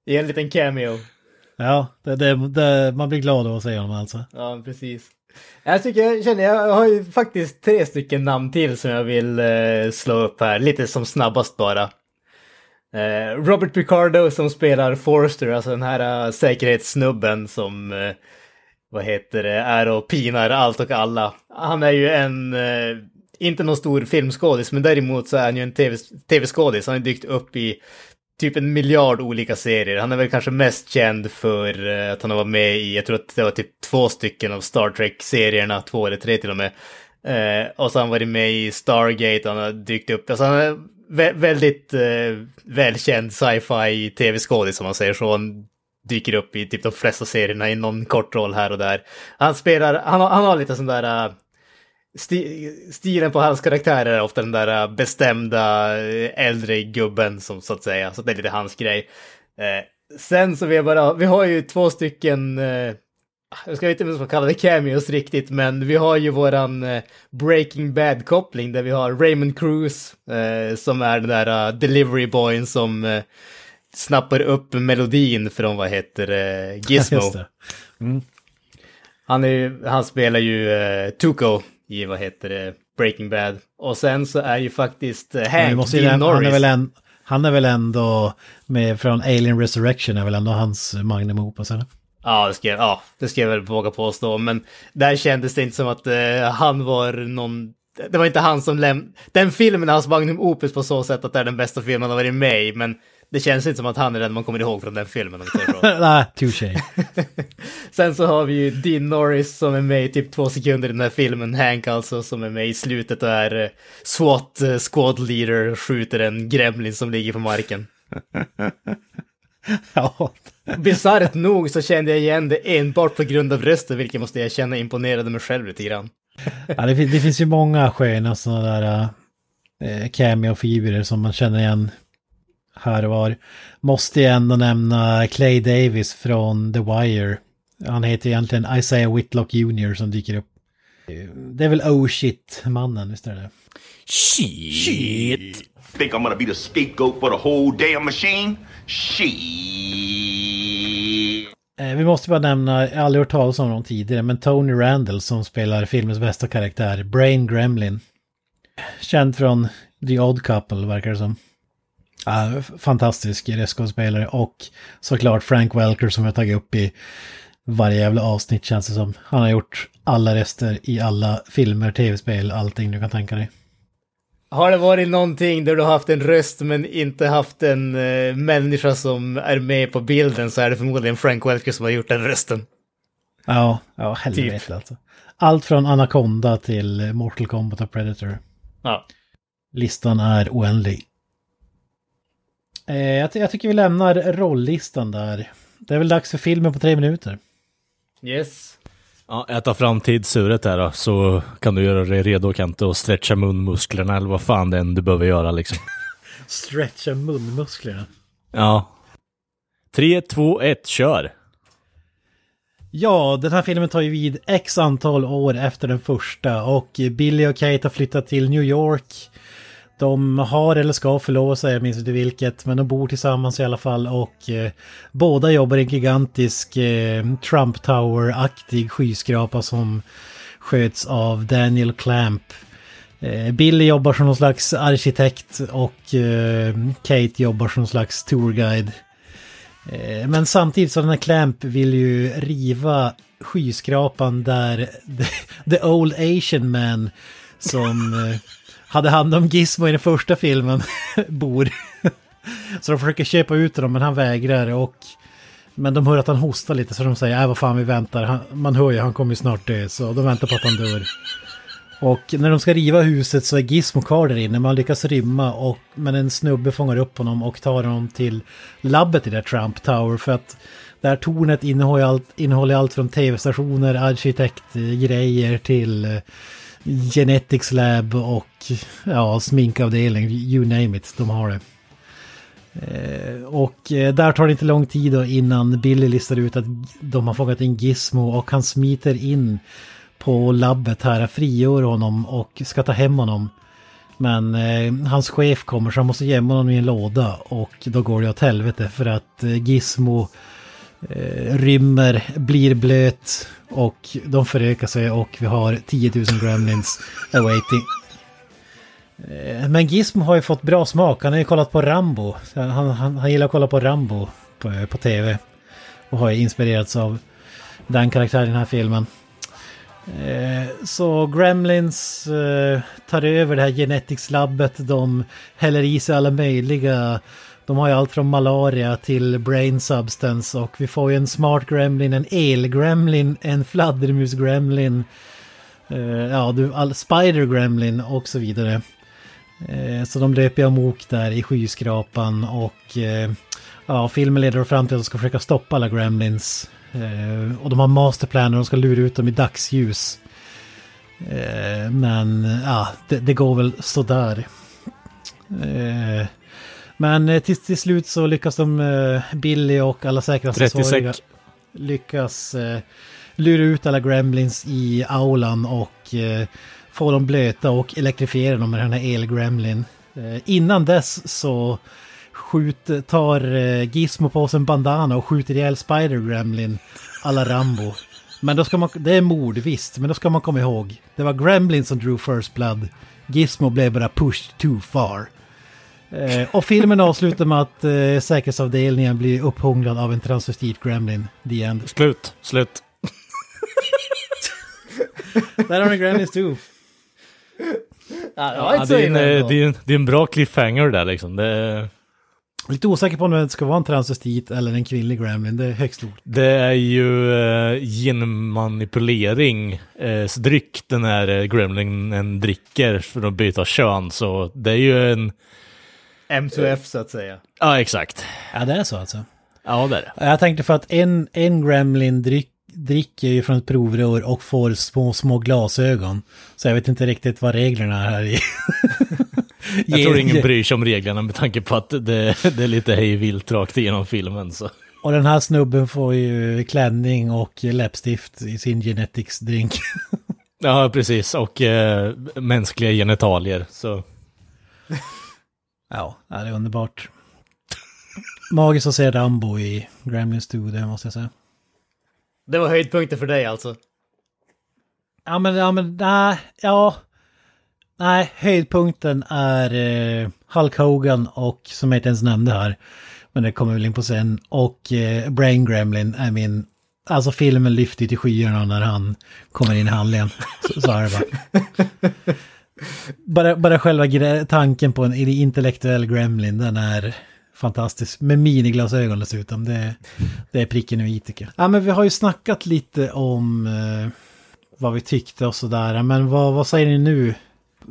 I <laughs> en liten cameo. ja, det, det, det, man blir glad av att se honom alltså. Ja, precis. Jag tycker, jag känner, jag har ju faktiskt tre stycken namn till som jag vill eh, slå upp här, lite som snabbast bara. Eh, Robert Ricardo som spelar Forster, alltså den här uh, säkerhetssnubben som, eh, vad heter det, är och pinar allt och alla. Han är ju en, inte någon stor filmskådis, men däremot så är han ju en TV tv-skådis. Han har dykt upp i typ en miljard olika serier. Han är väl kanske mest känd för att han har varit med i, jag tror att det var typ två stycken av Star Trek-serierna, två eller tre till och med. Och så har han varit med i Stargate, han har dykt upp, alltså han är vä väldigt eh, välkänd sci-fi tv-skådis om man säger så. Han dyker upp i typ de flesta serierna i någon kort roll här och där. Han spelar, han har, han har lite sån där... Uh, sti stilen på hans karaktärer är ofta den där uh, bestämda uh, äldre gubben som så att säga, så det är lite hans grej. Uh, sen så vi har bara, vi har ju två stycken jag ska inte ens kalla det cameos riktigt, men vi har ju våran eh, Breaking Bad-koppling där vi har Raymond Cruz eh, som är den där uh, delivery boyen som eh, snappar upp melodin från vad heter eh, <laughs> Gizmo. Mm. Han, är, han spelar ju eh, Tuco i vad heter det, Breaking Bad. Och sen så är ju faktiskt eh, Hank Dean han, Norris. är väl en, han är väl ändå med från Alien Resurrection är väl ändå hans magnum opus eller? Ja det, ska, ja, det ska jag väl våga påstå. Men där kändes det inte som att eh, han var någon... Det var inte han som lämnade... Den filmen är hans magnum opus på så sätt att det är den bästa filmen han har varit med i. Men det känns inte som att han är den man kommer ihåg från den filmen. Om. <laughs> Nej, touché. <laughs> Sen så har vi ju Dean Norris som är med i typ två sekunder i den här filmen. Hank alltså som är med i slutet och är eh, SWAT eh, squad leader och skjuter en gremlin som ligger på marken. <laughs> ja. Bisarrt nog så kände jag igen det enbart på grund av rösten, vilket måste jag känna imponerade mig själv lite grann. ja det, det finns ju många sköna sådana där äh, cameo-fibrer som man känner igen här och var. Måste jag ändå nämna Clay Davis från The Wire. Han heter egentligen Isaiah Whitlock Jr. som dyker upp. Det är väl Oh Shit-mannen, visst är det? Shit! Think I'm gonna be the scapegoat for the whole damn machine? Shit. Eh, vi måste bara nämna, jag har aldrig hört talas om honom tidigare, men Tony Randall som spelar filmens bästa karaktär, Brain Gremlin. Känd från The Odd Couple, verkar det som. Ja, fantastisk röstskådespelare och såklart Frank Welker som jag tagit upp i varje jävla avsnitt känns det som. Han har gjort alla röster i alla filmer, tv-spel, allting du kan tänka dig. Har det varit någonting där du har haft en röst men inte haft en eh, människa som är med på bilden så är det förmodligen Frank Welker som har gjort den rösten. Ja, ja helvete alltså. Allt från Anaconda till Mortal Kombat och Predator. Ja. Listan är oändlig. Eh, jag, jag tycker vi lämnar rolllistan där. Det är väl dags för filmen på tre minuter. Yes. Ja, tar fram tidssuret här då, så kan du göra dig redo Kente och stretcha munmusklerna eller vad fan det än du behöver göra liksom. <laughs> Stretcha munmusklerna. Ja. 3, 2, 1, kör! Ja, den här filmen tar ju vid x antal år efter den första och Billy och Kate har flyttat till New York. De har eller ska förlova sig, jag minns inte vilket, men de bor tillsammans i alla fall och eh, båda jobbar i en gigantisk eh, Trump Tower-aktig skyskrapa som sköts av Daniel Clamp. Eh, Billy jobbar som någon slags arkitekt och eh, Kate jobbar som någon slags tourguide. Eh, men samtidigt så den här Clamp vill ju riva skyskrapan där <laughs> the, the Old Asian Man som eh, hade hand om Gizmo i den första filmen <laughs> bor. Så de försöker köpa ut honom men han vägrar och men de hör att han hostar lite så de säger äh vad fan vi väntar. Han, man hör ju han kommer ju snart dö så de väntar på att han dör. Och när de ska riva huset så är Gizmo kvar där inne. Man lyckas rymma och, men en snubbe fångar upp honom och tar honom till labbet i det där Trump Tower. För att det här tornet innehåller allt, innehåller allt från tv-stationer, arkitektgrejer till eh, Genetics Lab och ja, sminkavdelning, you name it, de har det. Eh, och eh, där tar det inte lång tid då innan Billy listar ut att de har fångat in Gizmo och han smiter in på labbet här, frigör honom och ska ta hem honom. Men eh, hans chef kommer så han måste gömma honom i en låda och då går det åt helvete för att eh, Gizmo eh, rymmer, blir blöt och de förökar sig och vi har 10 000 gremlins awaiting. Eh, Men Gizmo har ju fått bra smak. Han har ju kollat på Rambo. Han, han, han gillar att kolla på Rambo på, på tv. Och har ju inspirerats av den karaktären i den här filmen. Eh, Så Gremlins eh, tar över det här Genetics-labbet. De häller i sig alla möjliga. De har ju allt från malaria till brain substance. Och vi får ju en smart gremlin, en el-gremlin, en fladdermus-gremlin. eh, Ja, du, all, spider-gremlin och så vidare. Eh, Så de löper ju amok där i skyskrapan och eh, ja, filmen leder fram till att de ska försöka stoppa alla gremlins. Eh, Och de har masterplaner de ska lura ut dem i dagsljus. Eh, Men ja, det, det går väl sådär. Eh, men eh, till, till slut så lyckas de, eh, Billy och alla 30 säkerhetsansvariga lyckas eh, lura ut alla gremlins i aulan och få dem blöta och elektrifiera dem med den här elgremlin. Innan dess så skjut, tar Gizmo på sig en bandana och skjuter ihjäl Spider Gremlin alla Rambo. Men då ska man, det är mord visst, men då ska man komma ihåg. Det var Gremlin som drog first blood. Gizmo blev bara pushed too far. Eh, och filmen avslutar med att eh, säkerhetsavdelningen blir upphånglad av en transvestit Gremlin. The end. Slut, slut. Där har ni Gremlins 2. Ja, det, är en, eh, det, är en, det är en bra cliffhanger där liksom. Det, Lite osäker på om det ska vara en transvestit eller en kvinnlig Gremlin. Det är högst stort. det är ju eh, genmanipulering eh, dryck den här eh, gremlingen dricker för att byta kön. Så det är ju en... M2F så att säga. Ja, exakt. Ja, det är så alltså. Ja, det är det. Jag tänkte för att en, en Gremlin dryck, dricker ju från ett provrör och får små, små glasögon. Så jag vet inte riktigt vad reglerna är här i. <laughs> Jag tror ingen bryr sig om reglerna med tanke på att det, det är lite hej vilt rakt igenom filmen. Så. Och den här snubben får ju klänning och läppstift i sin genetics drink. Ja, precis. Och eh, mänskliga genitalier. Så. <laughs> ja, det är underbart. Magiskt att se Rambo i Gremlins 2, det måste jag säga. Det var höjdpunkten för dig alltså. Ja men, ja men, nej, ja. Nej, höjdpunkten är eh, Hulk Hogan och som jag inte ens nämnde här. Men det kommer väl in på sen. Och eh, Brain Gremlin är min... Alltså filmen lyfter till skyarna när han kommer in i handlingen. Så, så är det bara bara. Bara själva tanken på en intellektuell gremlin, den är fantastisk. Med miniglasögon dessutom. Det, det är pricken i tycker jag. Ja men vi har ju snackat lite om eh, vad vi tyckte och sådär. Men vad, vad säger ni nu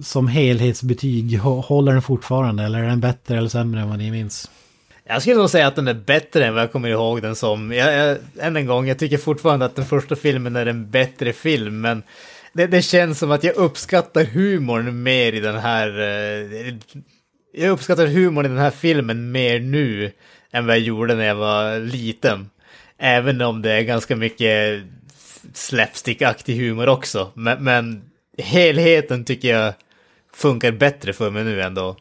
som helhetsbetyg? Håller den fortfarande eller är den bättre eller sämre än vad ni minns? Jag skulle nog säga att den är bättre än vad jag kommer ihåg den som. Jag, jag, än en gång, jag tycker fortfarande att den första filmen är en bättre film, men det, det känns som att jag uppskattar humorn mer i den här... eh, jag uppskattar humorn i den här filmen mer nu än vad jag gjorde när jag var liten. Även om det är ganska mycket slapstick-aktig humor också. Men, men helheten tycker jag funkar bättre för mig nu ändå.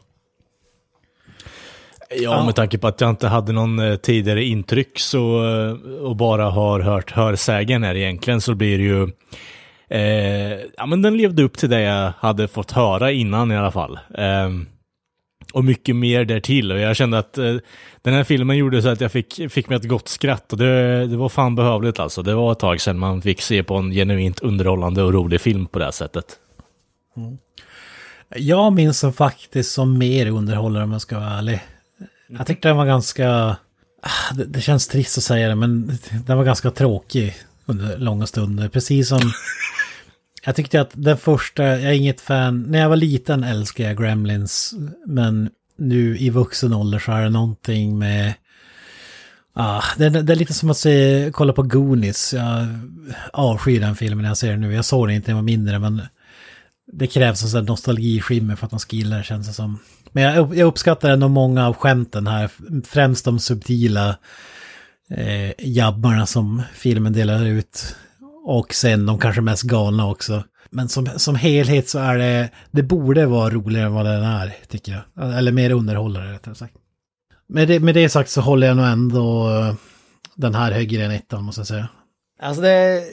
Ja, med tanke på att jag inte hade någon eh, tidigare intryck så, eh, och bara har hört hörsägen här egentligen så blir det ju... Eh, ja, men den levde upp till det jag hade fått höra innan i alla fall. Eh, och mycket mer därtill. Och jag kände att eh, den här filmen gjorde så att jag fick, fick mig ett gott skratt. Och det, det var fan behövligt alltså. Det var ett tag sedan man fick se på en genuint underhållande och rolig film på det här sättet. Mm. Jag minns den faktiskt som mer underhållare om jag ska vara ärlig. Jag tyckte den var ganska... Ah, det, det känns trist att säga det, men den var ganska tråkig under långa stunder. Precis som... Jag tyckte att den första, jag är inget fan, när jag var liten älskade jag Gremlins, men nu i vuxen ålder så är det någonting med... Ah, det, det är lite som att se, kolla på Goonies. Jag avskyr den filmen när jag ser den nu. Jag såg den inte när jag var mindre, men det krävs en sån här nostalgiskimmer för att man ska gilla det känns det som. Men jag, jag uppskattar ändå många av skämten här, främst de subtila eh, jabbarna som filmen delar ut. Och sen de kanske mest galna också. Men som, som helhet så är det, det borde vara roligare än vad den är, tycker jag. Eller mer underhållare, rättare sagt. Med det, med det sagt så håller jag nog ändå eh, den här högre än ettan, måste jag säga. Alltså det,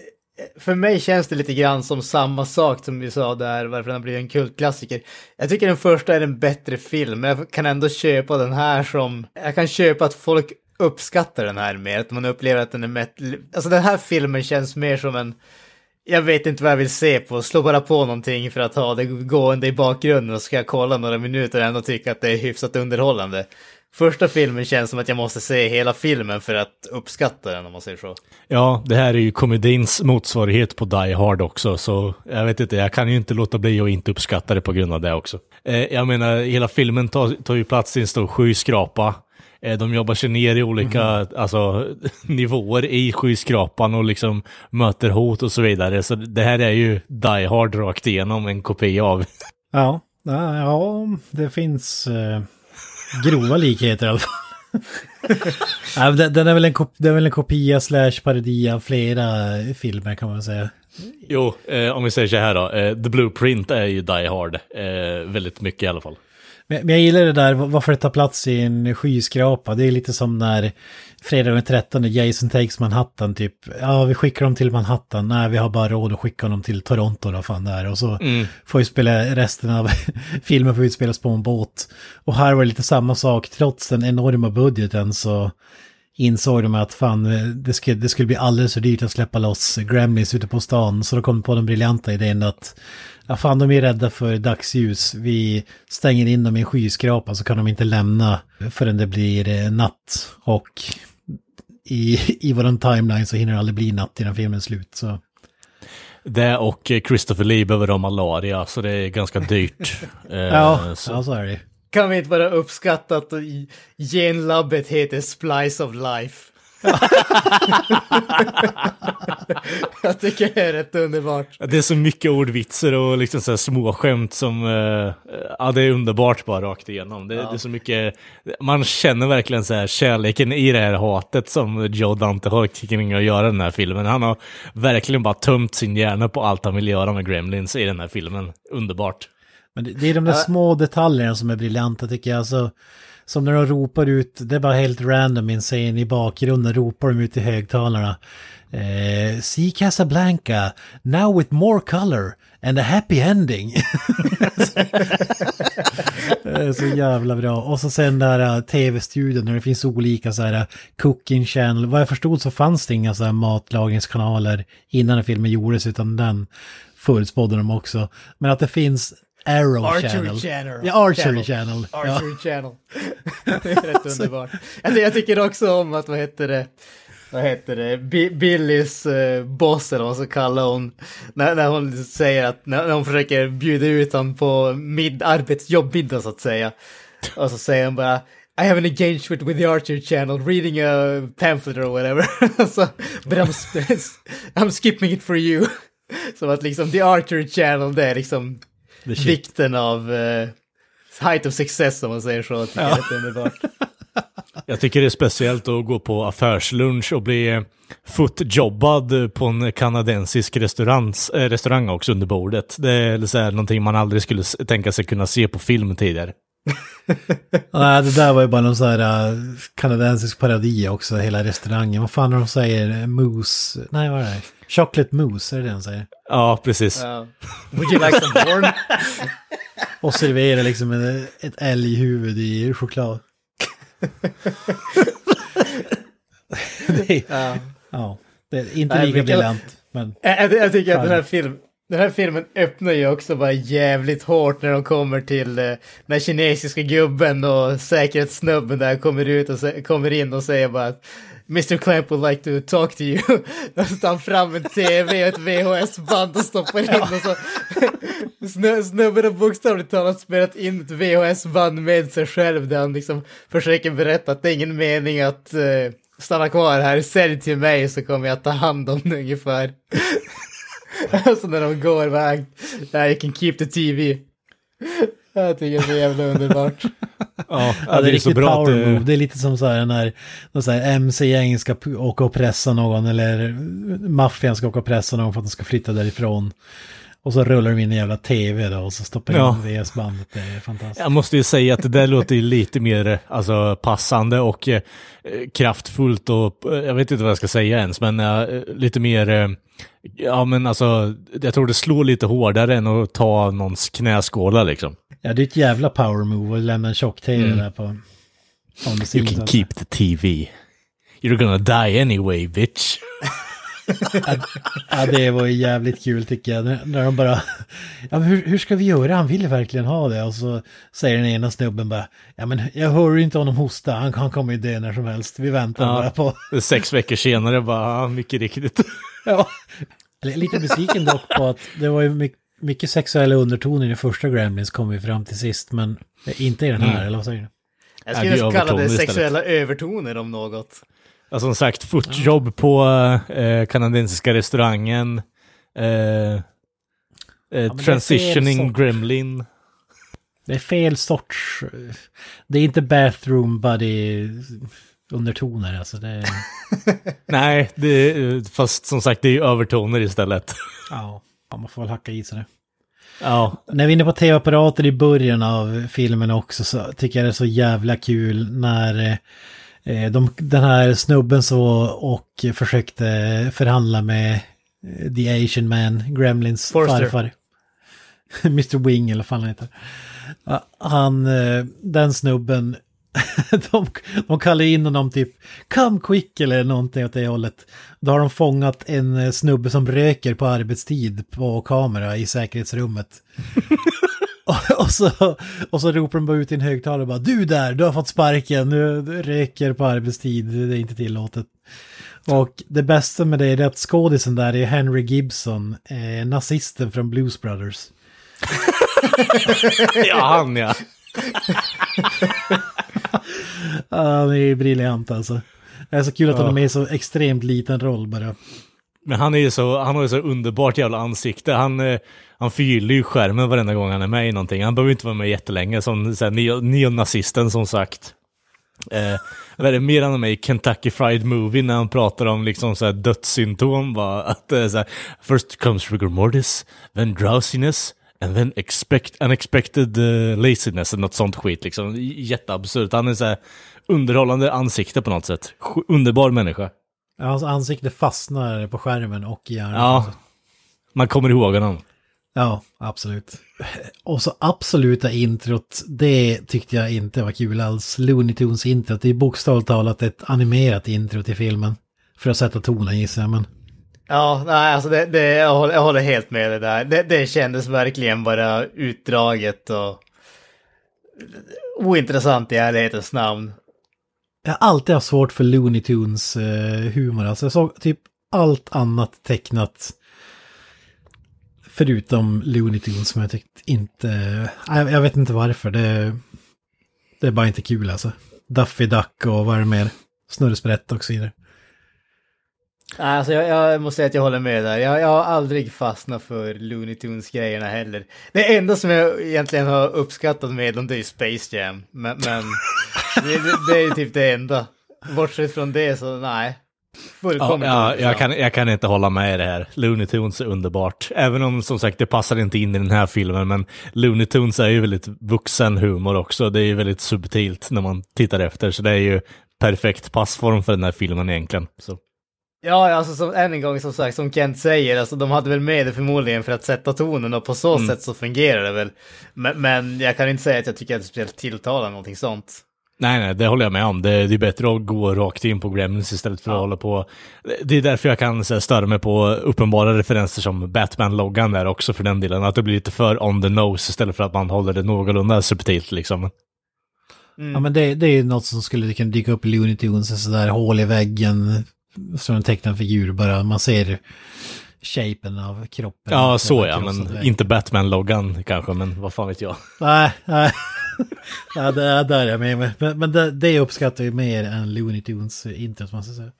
för mig känns det lite grann som samma sak som vi sa där, varför den har blivit en kultklassiker. Jag tycker den första är en bättre film, men jag kan ändå köpa den här som, jag kan köpa att folk uppskattar den här mer, att man upplever att den är mätt... Alltså den här filmen känns mer som en... Jag vet inte vad jag vill se på, slå bara på någonting för att ha det gående i bakgrunden och så ska jag kolla några minuter och ändå tycka att det är hyfsat underhållande. Första filmen känns som att jag måste se hela filmen för att uppskatta den om man säger så. Ja, det här är ju komedins motsvarighet på Die Hard också, så jag vet inte, jag kan ju inte låta bli att inte uppskatta det på grund av det också. Eh, jag menar, hela filmen tar, tar ju plats i en stor skyskrapa. Eh, de jobbar sig ner i olika mm. alltså, <laughs> nivåer i skyskrapan och liksom möter hot och så vidare. Så det här är ju Die Hard rakt igenom, en kopia av. <laughs> Ja, ja det finns eh, grova likheter i alla fall. <laughs> ja, den är väl en, det är väl en kopia slash parodi av flera filmer kan man säga. Jo, eh, om vi säger så här då. Eh, The Blueprint är ju Die Hard. Eh, väldigt mycket i alla fall. Men, jag gillar det där, varför det tar plats i en skyskrapa. Det är lite som när fredag den 13 Jason takes Manhattan typ. Ja, vi skickar dem till Manhattan. Nej, vi har bara råd att skicka dem till Toronto då fan där. Och så mm. får vi spela resten av <laughs> filmen får utspelas på en båt. Och här var det lite samma sak. Trots den enorma budgeten så insåg de att fan, det skulle, det skulle bli alldeles för dyrt att släppa loss Gremlins ute på stan. Så då kom de på den briljanta idén att ja fan de är rädda för dagsljus. Vi stänger in dem i en skyskrapa så kan de inte lämna förrän det blir eh, natt. Och i, i våran timeline så hinner det aldrig bli natt innan filmen är slut. Så. Det och Christopher Lee behöver ha malaria, så det är ganska dyrt. <laughs> ja, så. ja, så är det. Kan vi inte bara uppskatta att genlabbet heter Splice of Life? <laughs> jag tycker det är rätt underbart. Det är så mycket ordvitsar och liksom så här småskämt som, uh, ja det är underbart bara rakt igenom. Det, ja. det, är så mycket, man känner verkligen så här kärleken i det här hatet som Joe Dante har kring att göra den här filmen. Han har verkligen bara tömt sin hjärna på allt han vill göra med Gremlins i den här filmen. Underbart. Men det, det är de där små detaljerna som är briljanta tycker jag. Alltså, som när de ropar ut, det är bara helt random i en scen i bakgrunden, ropar de ut i högtalarna. Eh, See Casablanca, now with more color and a happy ending. <laughs> så jävla bra. Och så sen där uh, tv-studion när det finns olika så här uh, cooking channel. Vad jag förstod så fanns det inga så här matlagningskanaler innan den filmen gjordes utan den förutspådde de också. Men att det finns Arrow Archery Channel. Channel. Ja, Archery Channel. Archery ja. Channel. <laughs> det är rätt underbart. Jag, jag tycker också om att, vad heter det, vad heter det, B Billys uh, boss eller vad man ska kalla hon, när, när hon säger att, när, när hon försöker bjuda ut honom på mid, arbetsjobbmiddag så att säga. Och så säger hon bara I have an engagement with the Archer channel, reading a pamphlet or whatever. <laughs> so, but I'm, I'm skipping it for you. <laughs> Som att liksom the Archer channel, det är liksom vikten av uh, height of success om man säger så. Tycker ja. jag, är underbart. <laughs> jag tycker det är speciellt att gå på affärslunch och bli eh, footjobbad på en kanadensisk restaurang, äh, restaurang också under bordet. Det är så här, någonting man aldrig skulle tänka sig kunna se på film tidigare. <laughs> Nej, det där var ju bara någon sån här uh, kanadensisk parodi också, hela restaurangen. Vad fan är de säger? Mousse? Nej, vad är det? Chocolate mousse, är det det de säger? Ja, precis. Uh, <laughs> would you like some corn? <laughs> Och servera liksom ett, ett älghuvud i choklad. det <laughs> är, ja. ja. det är inte lika briljant. Men, jag, jag tycker att den här filmen den här filmen öppnar ju också bara jävligt hårt när de kommer till eh, den kinesiska gubben och säkerhetssnubben där kommer ut och kommer in och säger bara att Mr Clamp would like to talk to you. <laughs> Då tar han fram en tv och ett VHS-band och stoppar in och så <laughs> Snö- snubben har bokstavligt talat spelat in ett VHS-band med sig själv där han liksom försöker berätta att det är ingen mening att uh, stanna kvar här, sälj till mig så kommer jag ta hand om det ungefär. <laughs> alltså när de går iväg, yeah, you can keep the TV. Jag tycker det är så jävla underbart. <laughs> Ja, Ja, det är så riktigt bra att power det- move. Det är lite som så här när, när så här MC-gäng ska åka och pressa någon eller maffian ska åka och pressa någon för att de ska flytta därifrån. Och så rullar de in en jävla tv då och så stoppar Ja. in VS-bandet. Det är fantastiskt. Jag måste ju säga att det där låter ju lite mer alltså, passande och eh, kraftfullt och eh, jag vet inte vad jag ska säga ens, men eh, lite mer, eh, ja men alltså, jag tror det slår lite hårdare än att ta någons knäskålar liksom. Ja, det är ett jävla power move att lämna en tjock-tv Mm. där på... You can keep the TV. You're gonna die anyway, bitch. <laughs> Ja, det var ju jävligt kul tycker jag. När, de bara, ja men hur, hur ska vi göra? Han vill verkligen ha det. Och så säger den ena snubben bara, ja men jag hör ju inte honom hosta, han, han kommer ju dö när som helst. Vi väntar bara på... Sex veckor senare bara, ja, mycket riktigt. Ja. Lite besviken dock på att det var ju mycket, mycket sexuella undertoner i den första Gremlins kom vi fram till sist, men inte i den här, Mm. eller vad säger du? Jag Ja, skulle kalla det övertoner istället. sexuella övertoner om något. Ja, som sagt, footjob på eh, kanadensiska restaurangen. Eh, eh, transitioning gremlin. Det är fel sorts... Det är inte bathroom buddy undertoner, alltså det. <laughs> Nej, det är, fast som sagt det är ju övertoner istället. Ja, ja, man får väl hacka i sig det. Ja, När vi är inne på tv-apparater i början av filmen också så tycker jag det är så jävla kul när eh, de, den här snubben så och försökte förhandla med eh, The Asian Man, Gremlins Forster. farfar. <laughs> Mr Wing eller vad fan han heter. Han, eh, den snubben, <laughs> de, de kallar in honom typ Come quick eller någonting åt det hållet. Då har de fångat en eh, snubbe som röker på arbetstid på kamera i säkerhetsrummet. <laughs> och, och, så, och så ropar de bara ut i en högtalare bara Du där, du har fått sparken, du röker på arbetstid, det är inte tillåtet. Och det bästa med det är att skådisen där är Henry Gibson, eh, nazisten från Blues Brothers. <laughs> ja han ja. Han är ju briljant alltså. Det är så kul att han Ja. är med i så extremt liten roll bara. Men han är ju så, han har ju så underbart jävla ansikte. Han, eh, han förgyller ju skärmen varenda gång han är med i någonting. Han behöver inte vara med jättelänge som så här, neonazisten som sagt. Eh, vad är det mer han är med i Kentucky Fried Movie när han pratar om liksom så här dödssymptom? Va? Att eh, så här, first comes rigor mortis, then drowsiness, and then expect, unexpected uh, laziness, eller något sånt skit liksom. Jätteabsurt. Han är så här underhållande ansikte på något sätt. Underbar människa. Ja, Hans ansikte fastnar på skärmen och i hjärnan. Ja, man kommer ihåg honom. Ja, absolut. Och så absoluta introt, det tyckte jag inte var kul alls. Looney Tunes introt, det är bokstavligt talat ett animerat intro till filmen. För att sätta tonen gissar jag, men... Ja, nej, alltså det, det, jag, håller, jag håller helt med dig där. Det, det kändes verkligen bara utdraget och ointressant i ärlighetens namn. Jag har alltid haft svårt för Looney Tunes eh, humor. Alltså jag såg typ allt annat tecknat. Förutom Looney Tunes som jag tyckte inte... Eh, jag, jag vet inte varför. Det, det är bara inte kul alltså. Daffy Duck och vad är det mer? Snurresprätt och så vidare. Alltså jag, jag måste säga att jag håller med där. Jag, jag har aldrig fastnat för Looney Tunes-grejerna heller. Det enda som jag egentligen har uppskattat med dem det är ju Space Jam. Men, men <laughs> det, det, är ju typ det enda. Bortsett från det så nej. Ja, Fullkomligt ja, jag, kan, jag kan inte hålla med i det här. Looney Tunes är underbart. Även om som sagt det passar inte in i den här filmen, men Looney Tunes är ju väldigt vuxen humor också. Det är ju väldigt subtilt när man tittar efter, så det är ju perfekt passform för den här filmen egentligen. Så. Ja, alltså som, än en gång som sagt, som Kent säger, alltså de hade väl med det förmodligen för att sätta tonen och på så Mm. sätt så fungerar det väl. Men, men jag kan inte säga att jag tycker att det speciellt tilltalar någonting sånt. Nej, nej, det håller jag med om. Det, det är bättre att gå rakt in på Gremlins istället för att hålla på. Det är därför jag kan så här, störa mig på uppenbara referenser som Batman-loggan där också för den delen. Att det blir lite för on the nose istället för att man håller det någorlunda subtilt liksom. Ja men det, det är ju något som skulle kunna dyka upp i Looney Tunes, sådär hål i väggen, som en tecknad figur bara, man ser shapen av kroppen. Ja, så ja, men inte Batman-loggan kanske, men vad fan vet jag. Nej, nej. <laughs> ja, det är där jag är med mig. Men, men det, det uppskattar ju mer än Looney Tunes introt, man ska säga.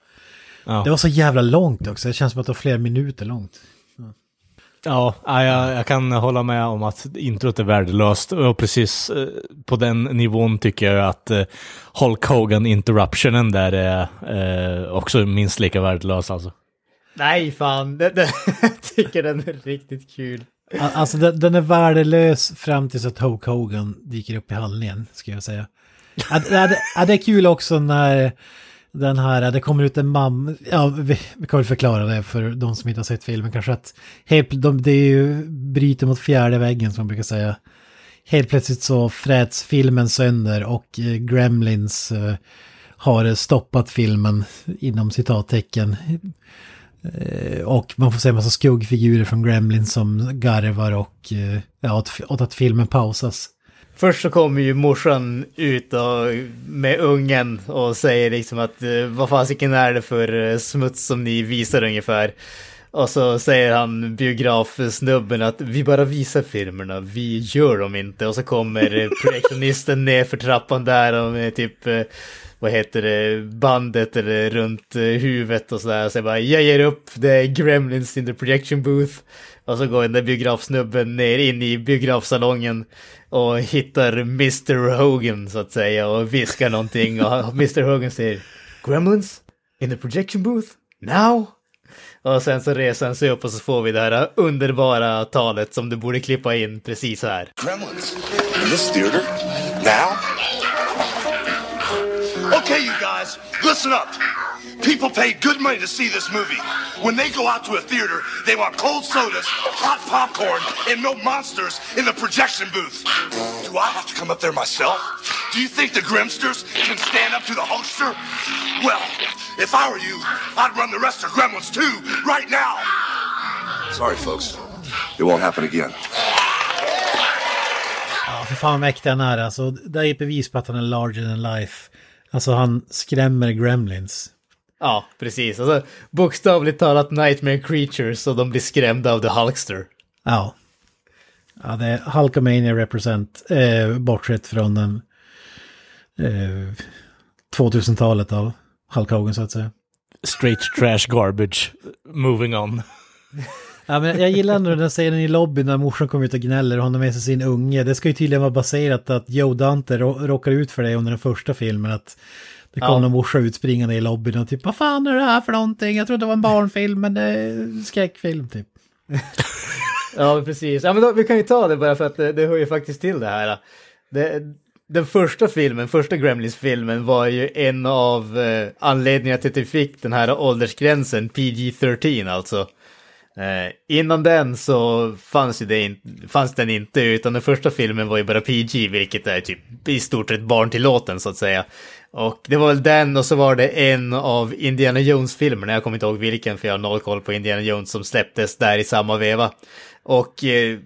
Ja. Det var så jävla långt också, det känns som att det var flera minuter långt. Ja, ja, jag, jag kan hålla med om att introt är värdelöst. Och precis eh, på den nivån tycker jag att eh, Hulk Hogan interruptionen där är eh, också minst lika värdelös alltså. Nej, fan. Det, det, <laughs> jag tycker den är riktigt kul. Alltså den, den är värdelös fram tills att Hulk Hogan dyker upp i handlingen, ska jag säga. Ja, det, det, det är kul också när den här, det kommer ut en mamma, ja vi, vi kan väl förklara det för de som inte har sett filmen kanske att helt, de, det är ju bryter mot fjärde väggen som man brukar säga. Helt plötsligt så fräts filmen sönder och eh, Gremlins eh, har stoppat filmen inom citattecken. Eh, Och man får se en massa skuggfigurer från Gremlins som garvar och eh, ja, åt, åt att filmen pausas. Först så kommer ju morsan ut och, med ungen och säger liksom att eh, vad fasiken är det för eh, smuts som ni visar ungefär. Och så säger han biografsnubben att vi bara visar filmerna, vi gör dem inte. Och så kommer eh, projektionisten <laughs> ner för trappan där och med typ, vad heter det, bandet eller runt huvudet och sådär. Och så bara, jag ger upp, det är Gremlins in the projection booth. Och så går den där biografsnubben ner in i biografsalongen och hittar Mr. Hogan så att säga och viskar någonting och <laughs> Mr. Hogan säger Gremlins in the projection booth now? Och sen så reser han sig upp och så får vi det här underbara talet som du borde klippa in precis här. Gremlins in this theater now? Okay, you guys, listen up. People pay good money to see this movie. When they go out to a theater, they want cold sodas, hot popcorn, and no monsters in the projection booth. Do I have to come up there myself? Do you think the Grimsters can stand up to the hoster? Well, if I were you, I'd run the rest of Gremlins too, right now. Sorry, folks. It won't happen again. Ja, fan mäktig han är alltså. Det är ett bevis på att han är larger than life. Alltså han skrämmer Gremlins. Ja, precis. Alltså, bokstavligt talat Nightmare Creatures och de blir skrämda av The Hulkster. Ja. Ja, det är Hulkamania represent, eh, bortsett från den eh, 2000-talet av Hulk Hogan så att säga. Straight trash garbage. Moving on. Ja, men jag gillar ändå den scenen i lobbyn när morsan kommer ut och gnäller och han har med sig sin unge. Det ska ju tydligen vara baserat att Joe Dante rå- råkar ut för det under den första filmen. Att det kom Ja. någon morsa utspringande i lobbyn och typ vad fan är det här för någonting? Jag trodde det var en barnfilm men det är skräckfilm typ. <laughs> Ja, precis. Ja, men då, vi kan ju ta det bara för att det, det hör ju faktiskt till det här. Det, den första filmen, första Gremlins-filmen var ju en av eh, anledningarna till att vi fick den här åldersgränsen, PG-13 alltså. Eh, innan den så fanns, ju det in, fanns den inte, utan den första filmen var ju bara PG, vilket är typ i stort sett barntillåten så att säga. Och det var väl den och så var det en av Indiana Jones-filmerna, jag kommer inte ihåg vilken för jag har noll koll på Indiana Jones som släpptes där i samma veva. Och eh,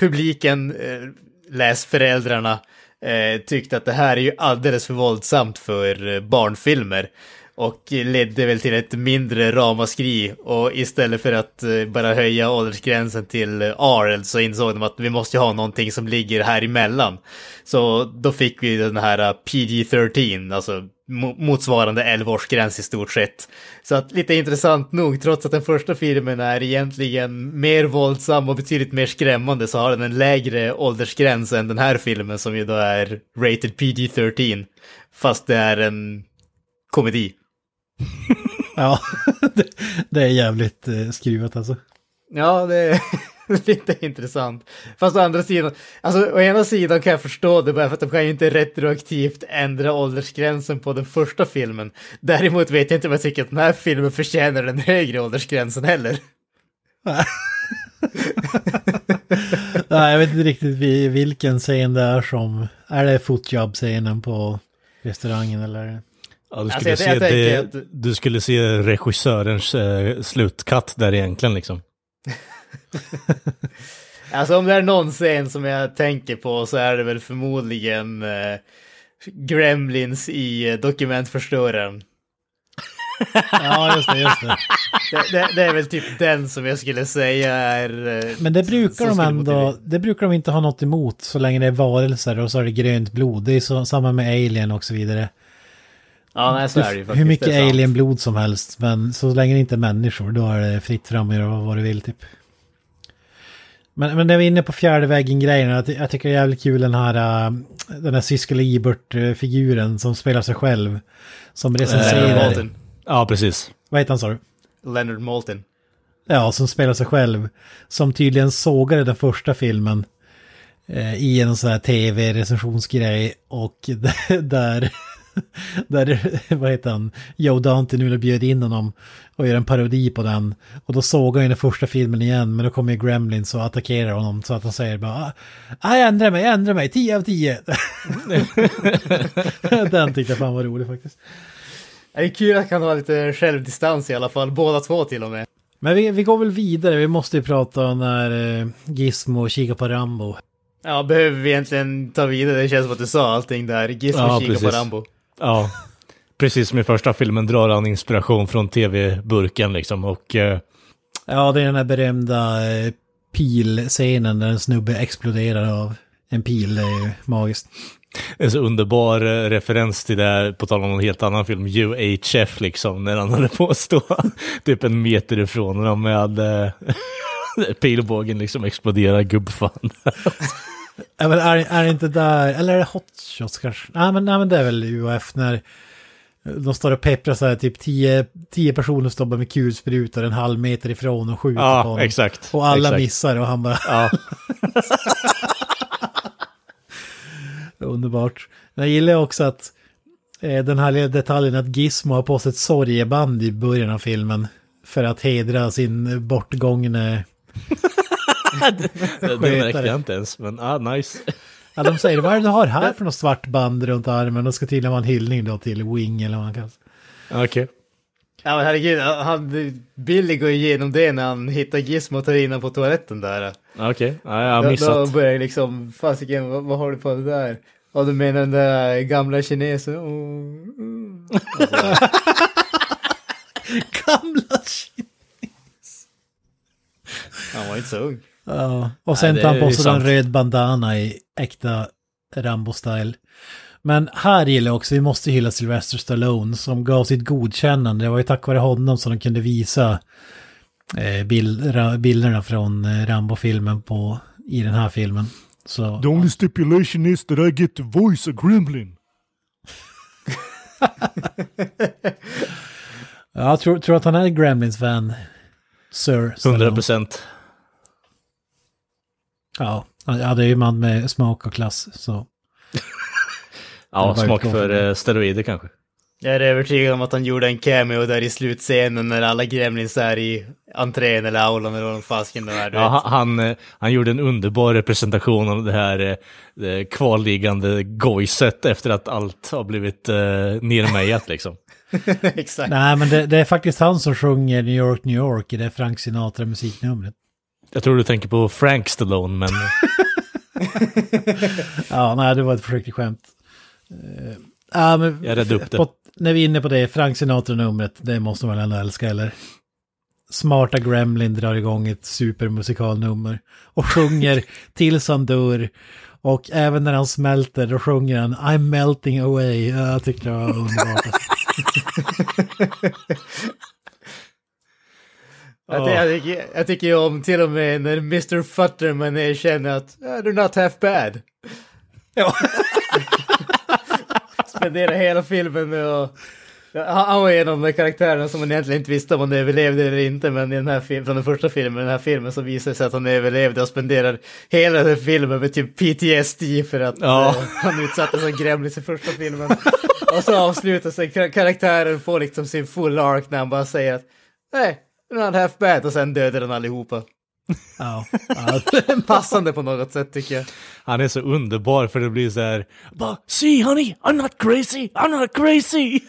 publiken, eh, läs föräldrarna, eh, tyckte att det här är ju alldeles för våldsamt för eh, barnfilmer. Och ledde väl till ett mindre ramaskri och istället för att eh, bara höja åldersgränsen till Arl R så insåg de att vi måste ju ha någonting som ligger här emellan. Så då fick vi den här eh, PG-13, alltså motsvarande 11-årsgräns i stort sett. Så att lite intressant nog, trots att den första filmen är egentligen mer våldsam och betydligt mer skrämmande så har den en lägre åldersgräns än den här filmen som ju då är rated PG-13. Fast det är en komedi. <laughs> Ja, det, det är jävligt eh, skruvat alltså. Ja, det är <laughs> lite intressant. Fast å andra sidan, alltså å ena sidan kan jag förstå det bara för att de kan ju inte retroaktivt ändra åldersgränsen på den första filmen. Däremot vet jag inte om jag tycker att den här filmen förtjänar den högre åldersgränsen heller. <laughs> Nej, jag vet inte riktigt vi- vilken scen det är som... Är det footjob-scenen på restaurangen eller? Ja, du, Alltså, skulle jag- se jag det, att- du skulle se regissörens eh, slutkatt där egentligen liksom. <laughs> Alltså om det är någon scen som jag tänker på så är det väl förmodligen eh, Gremlins i eh, dokumentförstöraren. Ja, just det, just det. <laughs> Det, det, det är väl typ den som jag skulle säga är... eh, Men det brukar de ändå, motivera- det brukar de inte ha något emot så länge det är varelser och så är det grönt blod. Det är så, samma med alien och så vidare. Ja, nej, så är det ju Hur faktiskt. mycket är sant. alienblod som helst, men så länge det inte är människor, då är det fritt fram att göra vad du vill typ. Men, men när vi är inne på fjärde väggen-grejen, jag, jag tycker det är jävligt kul den här, äh, den här Sissel Ebert-figuren som spelar sig själv. Som recenserar, Maltin. Ja, precis. vad heter han sa du? Leonard Maltin. Ja, som spelar sig själv. Som tydligen sågade den första filmen. Eh, I en sån här tv-recensionsgrej. Och <laughs> där, <laughs> där, <laughs> vad heter han, Joe Dante nu bjöd in honom och gör en parodi på den. Och då såg han ju den första filmen igen, men då kommer ju Gremlins och attackerar honom så att han säger bara ah, jag ändrar mig, jag ändrar mig, 10 av 10. <laughs> den tyckte jag fan var rolig faktiskt. Det är kul att han ha lite självdistans i alla fall, båda två till och med. Men vi, vi går väl vidare, vi måste ju prata när eh, Gizmo kikar på Rambo. Ja, behöver vi egentligen ta vidare? Det känns som att du sa allting där. Gizmo Ja, kikar på precis. Rambo. Ja, precis som i första filmen drar han inspiration från tv-burken liksom och eh, Ja, det är den här berömda eh, pilscenen där en snubbe exploderar av en pil. Det är ju magiskt. en så underbar eh, referens till det här, på tal om en helt annan film, UHF liksom, när han hade på att stå <laughs> typ en meter ifrån honom med eh, <laughs> pilbågen liksom exploderar gubbfan. <laughs> Ja, men är, är det inte där, eller är det Hot Shots kanske? Nej men, nej, men det är väl UAF när de står och pepprar så här, typ tio, tio personer står bara med kulsprutor en halv meter ifrån och skjuter på Ja, honom. exakt. Och alla exakt. missar och han bara, Ja, <laughs> underbart. Jag gillar också att eh, den här lilla detaljen att Gizmo har på sig ett sorgeband i början av filmen. För att hedra sin bortgångne... det, märkte jag inte ens, men ah, nice. Ja, de säger vad är det du har här för något svart band runt armen? Och ska tydligen vara en hyllning då till Wing eller vad han kallas. Okej. Ja men herregud, han, Billy går ju igenom det när han hittar Gizmo och tar in på toaletten där. Okej, ja, jag har Då, då missat. börjar jag liksom, fasiken, vad, vad har du på det där? Ja du menar den där gamla kinesen? Oh, mm. <laughs> Gamla shit. Han var inte så ung. Ja, och sen Nej, tar han på sig en röd bandana i äkta Rambo-style. Men här gillar jag också, vi måste hylla Sylvester Stallone som gav sitt godkännande. Det var ju tack vare honom som de kunde visa eh, bild, ra, bilderna från eh, Rambo-filmen på, i den här filmen. Så, The only stipulation is that I get to voice a gremlin. <laughs> ja, jag tror, tror att han är Gremlins-fan. Sir Stallone. 100 procent. Ja, ja, det är ju man med smak och klass. Så. <laughs> Ja, Det smak för eh, steroider kanske. Jag är övertygad om att han gjorde en cameo där i slutscenen när alla gremlins är i entrén eller aulan eller vad fasken det är. Ja, han, han, eh, han gjorde en underbar representation av det här eh, det kvarliggande gojset efter att allt har blivit eh, nermejat <laughs> liksom. Exakt. Nej, men det, det är faktiskt han som sjunger New York, New York i det Frank Sinatra-musiknumret. Jag tror du tänker på Frank Stallone, men <laughs> Ja, nej, det var ett försök till skämt. Uh, ja, men Jag räddade upp det. På, när vi är inne på det, Frank Sinatra-numret, det måste man väl ändå älska, eller? Smarta Gremlin drar igång ett supermusikalnummer och sjunger <laughs> tills han dör. Och även när han smälter, då sjunger han I'm melting away. Ja, Jag tyckte det var underbart. <laughs> Jag, ty- jag, tycker, jag tycker ju om till och med när Mr. Futterman erkänner att "Ah, they're not half bad. Ja. <laughs> Spenderar hela filmen med att... Han var en av de karaktärerna som man egentligen inte visste om han överlevde eller inte, men i den här filmen, från den första filmen, den här filmen så visar det sig att han överlevde och spenderar hela den filmen med typ PTSD för att Ja. eh, han utsattes som gremlins i första filmen. och så avslutar sig kar- karaktären får liksom sin full arc när han bara säger att nej, they're not half bad och sen dödar den allihopa. Ja. <laughs> Passande på något sätt tycker jag. han är så underbar för det blir så här, bara, see honey, I'm not crazy, I'm not crazy.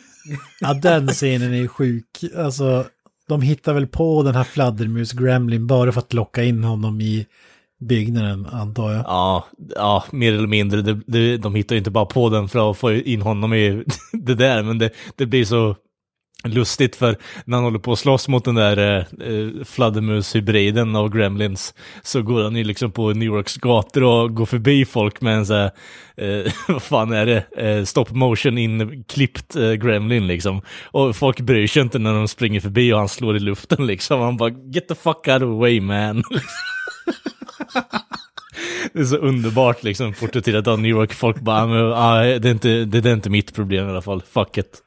Ja, den scenen är ju sjuk. Alltså, de hittar väl på den här fladdermus Gremlin bara för att locka in honom i, byggnaden antar jag. Ja, ja, mer eller mindre. Det, det, de hittar ju inte bara på den för att få in honom i <laughs> det där, men det, det blir så lustigt för när han håller på att slåss mot den där eh, eh, fladdermushybriden av Gremlins så går han ju liksom på New Yorks gator och går förbi folk med en så här, eh, <laughs> vad fan är det, eh, stop motion inklippt eh, Gremlin liksom. Och folk bryr sig inte när de springer förbi och han slår i luften liksom. Han bara get the fuck out of the way man. <laughs> Det är så underbart liksom, porträtterat av New York. Folk bara, "Ah, ah det, är inte, det är inte mitt problem i alla fall, fuck it.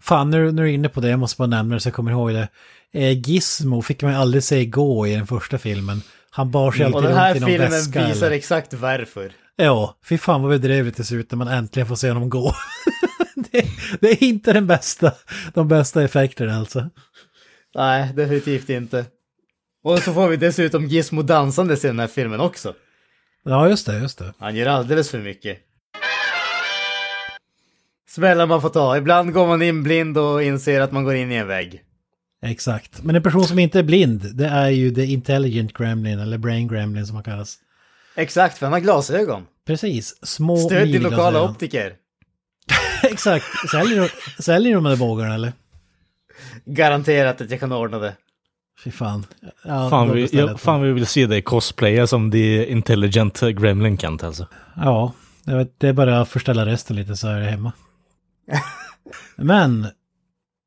Fan, nu, nu är du inne på det, jag måste bara nämna det så jag kommer ihåg det. Eh, Gizmo fick man aldrig se gå i den första filmen. Han bar sig alltid Och den här runt i någon filmen väska. visar eller- exakt varför. Ja, fy fan vad bedrövligt det ser ut när man äntligen får se honom gå. <laughs> det, det är inte den bästa, de bästa effekterna alltså. Nej, definitivt inte. Och så får vi dessutom Gizmo dansandes i den här filmen också. Ja, just det, just det. Han gör alldeles för mycket. Smällar man får ta. Ibland går man in blind och inser att man går in i en vägg. Exakt. Men en person som inte är blind, det är ju the intelligent gremlin, eller brain gremlin som han kallas. Exakt, för han har glasögon. Precis, små Stöd till lokala optiker. <laughs> Exakt, säljer, de- säljer de de där bågarna eller? Garanterat att jag kan ordna det. Fy fan. Ja, Fan vi, jag fan vi vill se dig cosplaya som the intelligent gremlin Kent alltså. Ja, det är bara att förställa rösten lite så är det hemma. Men,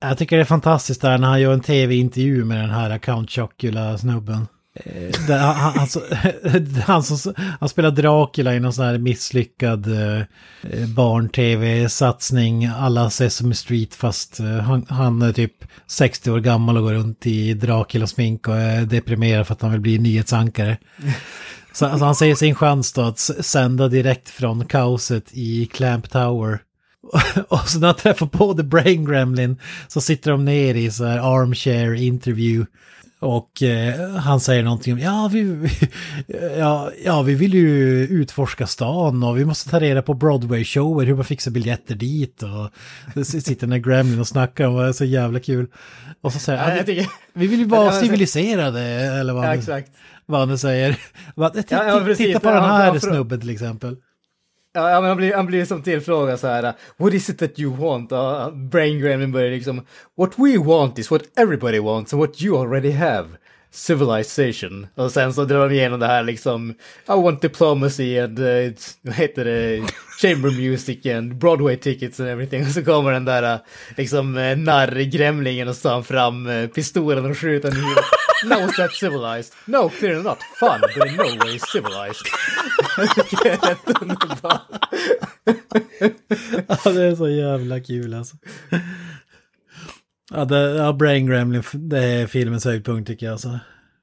jag tycker det är fantastiskt där när han gör en tv-intervju med den här Count Chocula-snubben. Eh, där Han, han, alltså, han, <laughs> han, som, han spelar Dracula i någon sån här misslyckad eh, eh barn-tv-satsning alla Sesame Street fast eh, han, han är typ 60 år gammal och går runt i Dracula-smink och är deprimerad för att han vill bli nyhetsankare. Så alltså, han säger sin chans då att sända direkt från kaoset i Clamp Tower. <laughs> Och så när han träffar på The Brain Gremlin så sitter de ner i så här armchair interview. Och eh, han säger någonting om, ja vi, vi, <laughs> ja, ja vi vill ju utforska stan och vi måste ta reda på Broadway-shower, hur man fixar biljetter dit. Och sitter den Gremlin och snackar om det är så jävla kul. Och så säger Ja, jag vi, vi vill ju vara <laughs> civiliserade, eller vad Ja, han, vad han säger. Titta, Ja, ja, precis. titta på den här snubben till exempel. Ja, men han blir, han blir som tillfrågad så här. What is it that you want? Uh, Brain Gremlin börjar liksom. What we want is what everybody wants and what you already have. Civilization. Och sen så drar de igenom det här liksom. I want diplomacy and uh, vad heter det? Chamber music and Broadway tickets and everything. <laughs> Och så kommer den där uh, liksom uh, och så tar han fram uh, pistolen och skjuter en i <laughs> No, is that civilized? No, clearly not. Fun, but in no way civilized. <laughs> Ja, det är så jävla kul alltså. Ja, det, ja Brain Gremlin, det är filmens höjdpunkt tycker jag alltså.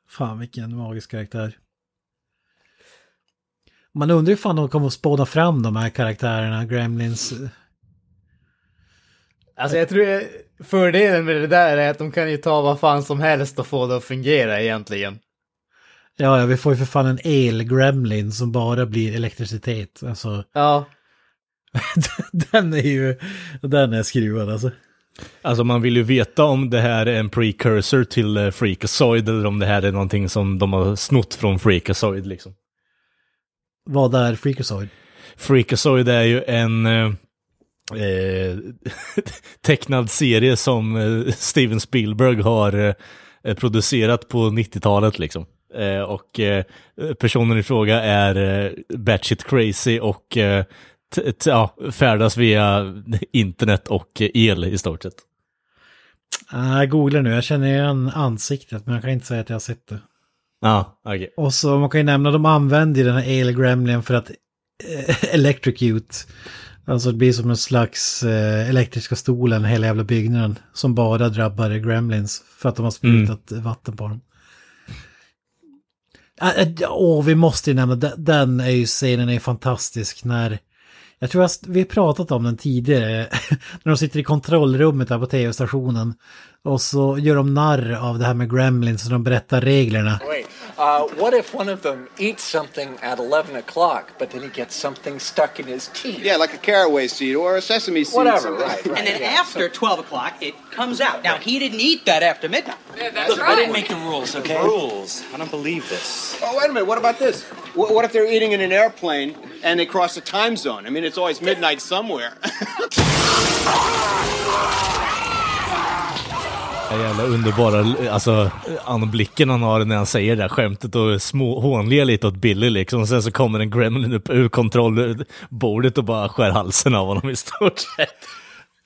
Fan vilken magisk karaktär. Man undrar ju om de kommer att spåna fram de här karaktärerna, Gremlins. Alltså jag tror fördelen med det där är att de kan ju ta vad fan som helst och få det att fungera egentligen. Ja, ja, vi får ju för fan en el-gremlin som bara blir elektricitet. Alltså, Ja, <laughs> den är ju, den är skruvad alltså. Alltså man vill ju veta om det här är en precursor till uh, Freakazoid eller om det här är någonting som de har snott från Freakazoid liksom. Vad är Freakazoid? Freakazoid är ju en eh, eh, <laughs> tecknad serie som eh, Steven Spielberg har eh, producerat på 90-talet liksom. Och personen i fråga är eh, batshit crazy och ja, färdas via internet och el i stort sett. Ah, jag googlar nu, jag känner igen ansiktet men jag kan inte säga att jag har sett det. Ja, okej. Och så man kan ju nämna, de använder ju den här el-gremlin för att eh, <laughs> electrocute. Alltså det blir som en slags eh, elektriska stolen, hela jävla byggnaden. Som bara drabbar gremlins för att de har sprutat vatten på dem. Äh, äh, Åh, vi måste ju nämna, den, den är ju scenen är fantastisk när... Jag tror att vi har pratat om den tidigare. <laughs> när de sitter i kontrollrummet där på tv-stationen. Och så gör de narr av det här med gremlins och de berättar reglerna. Wait, Uh, what if one of them eats something at 11 o'clock, but then he gets something stuck in his teeth? Yeah, like a caraway seed or a sesame seed. Whatever, right, right. And then yeah, after 12 o'clock, it comes out. Now, he didn't eat that after midnight. that's Look, right. I didn't make the rules, okay? <laughs> Rules. I don't believe this. Oh, wait a minute. What about this? What, what if they're eating in an airplane and they cross a time zone? I mean, it's always midnight somewhere. <laughs> Den jävla underbara alltså, anblicken han har när han säger det där skämtet och små, hånler lite åt Billy liksom. Sen så kommer en gremlin upp ur kontrollbordet och bara skär halsen av honom i stort sett.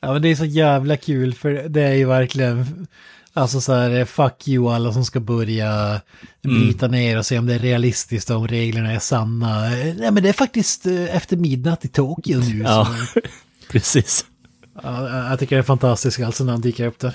Ja men det är så jävla kul för det är ju verkligen, alltså så här, fuck you alla som ska börja bryta ner och se om det är realistiskt och om reglerna är sanna. Nej men det är faktiskt eh, efter midnatt i Tokyo nu. Ja, <laughs> precis. ja, jag tycker det är fantastiskt alltså när han dyker upp där.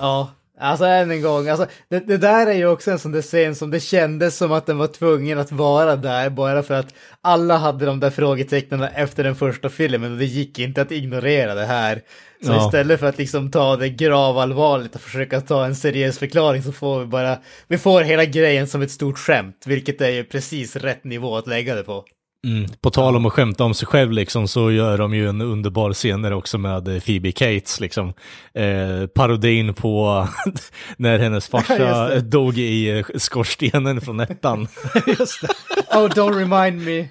Ja, alltså än en gång, alltså, det, det där är ju också en sån där scen som det kändes som att den var tvungen att vara där bara för att alla hade de där frågetecknen efter den första filmen och det gick inte att ignorera det här. Så Ja. istället för att liksom ta det gravallvarligt och försöka ta en seriös förklaring så får vi bara, vi får hela grejen som ett stort skämt, vilket är ju precis rätt nivå att lägga det på. Mm. På tal om att skämta om sig själv liksom, så gör de ju en underbar scen också med eh, Phoebe Cates. Liksom. Eh, parodin på <laughs> när hennes <laughs> farsa Just dog i eh, skorstenen från ettan. <laughs> Oh, don't remind me.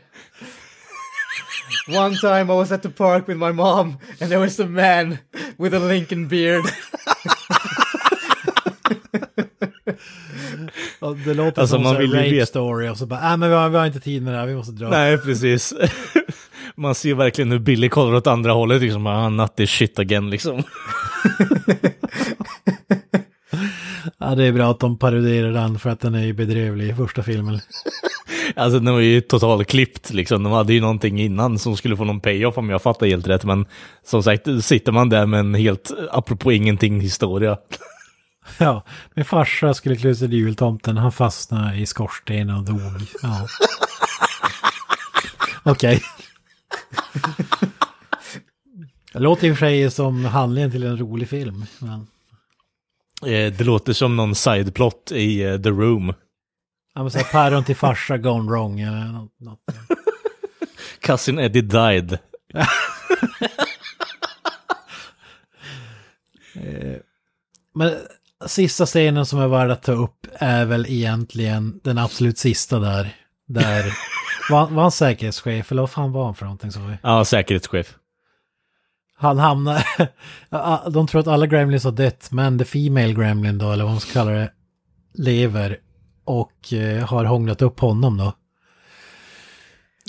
One time I was at the park with my mom and there was a man with a Lincoln beard. Och det låter Alltså, som man en vill ju rape veta- story och så bara, nej men vi har, vi har inte tid med det här, vi måste dra. Nej, precis. <laughs> Man ser verkligen hur Billy kollar åt andra hållet, liksom, ah, not this shit again, liksom. <laughs> Ja det är bra att de parodierar den för att den är ju bedrövlig i första filmen. <laughs> Alltså den var ju totalt klippt liksom. De hade ju någonting innan som skulle få någon payoff om jag fattar helt rätt. Men som sagt, sitter man där med en helt, apropå ingenting, historia. <laughs> Ja, min farsa skulle klä sig till jultomten, han fastnade i skorstenen och dog. Ja. <laughs> Okej. Det låter i och för sig som handlingen till en rolig film. Men, Eh, det låter som någon sideplot i eh, The Room. ja, men så här, päron till farsa gone wrong eller något. något. <laughs> Cousin Eddie died. Men sista scenen som är värd att ta upp är väl egentligen den absolut sista där. Där var, var han säkerhetschef eller vad fan var han för någonting? Så vi? Ja, säkerhetschef. Han hamnar... <laughs> De tror att alla gremlins har dött, men the female gremlin då, eller vad man ska kalla det, lever. Och eh, har hånglat upp honom då.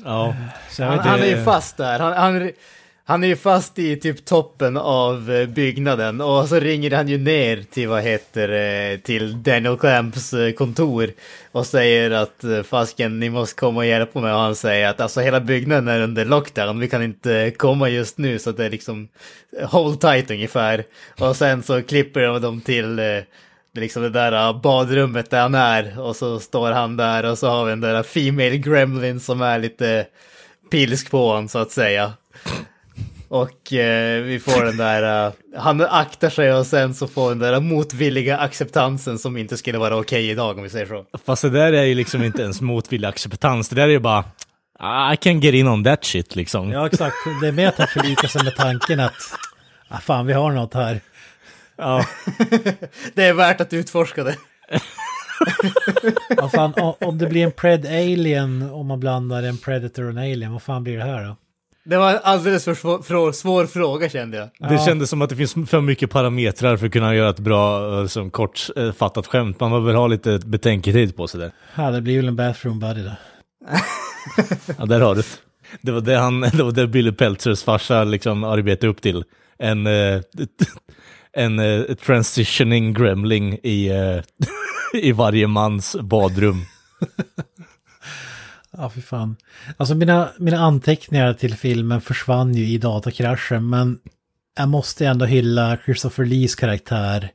Ja. Han, vet han är ju fast där. Han, han, han är ju fast i typ toppen av eh, byggnaden och så ringer han ju ner till vad heter det, till Daniel Clamps eh, kontor och säger att fasken ni måste komma och hjälpa mig och han säger att alltså hela byggnaden är under lockdown, vi kan inte komma just nu så att det är liksom hold tight ungefär. Och sen så klipper de dem till liksom det där badrummet där han är och så står han där och så har vi den där Female Gremlin som är lite pilsk på honom så att säga. Och eh, vi får den där, uh, han aktar sig och sen så får den där motvilliga acceptansen som inte skulle vara okej idag om vi säger så. Fast det där är ju liksom inte ens motvillig acceptans. Det där är ju bara, "Ah, I can get in on that shit liksom. Ja, exakt. Det är mer att han förlikar sig med tanken att ah, fan, vi har något här. Ja. <laughs> Det är värt att utforska det. Ja, fan, om det blir en pred alien, om man blandar en predator och en alien, vad fan blir det här då? Det var en alldeles för svår, svår, svår fråga kände jag. Det kändes som att det finns för mycket parametrar för att kunna göra ett bra, eh, som kortfattat skämt. Man behöver ha lite betänketid på sig där. Ja, det blir väl en bathroom buddy då. <laughs> Ja, där har du det. Det var det, han, <laughs> det, var det Billy Peltzers farsa liksom arbetade upp till. En, eh, <laughs> en eh, transitioning gremling i, eh, i varje mans badrum. Ja, fy fan. Alltså mina, mina anteckningar till filmen försvann ju i datakraschen, men jag måste ändå hylla Christopher Lees karaktär.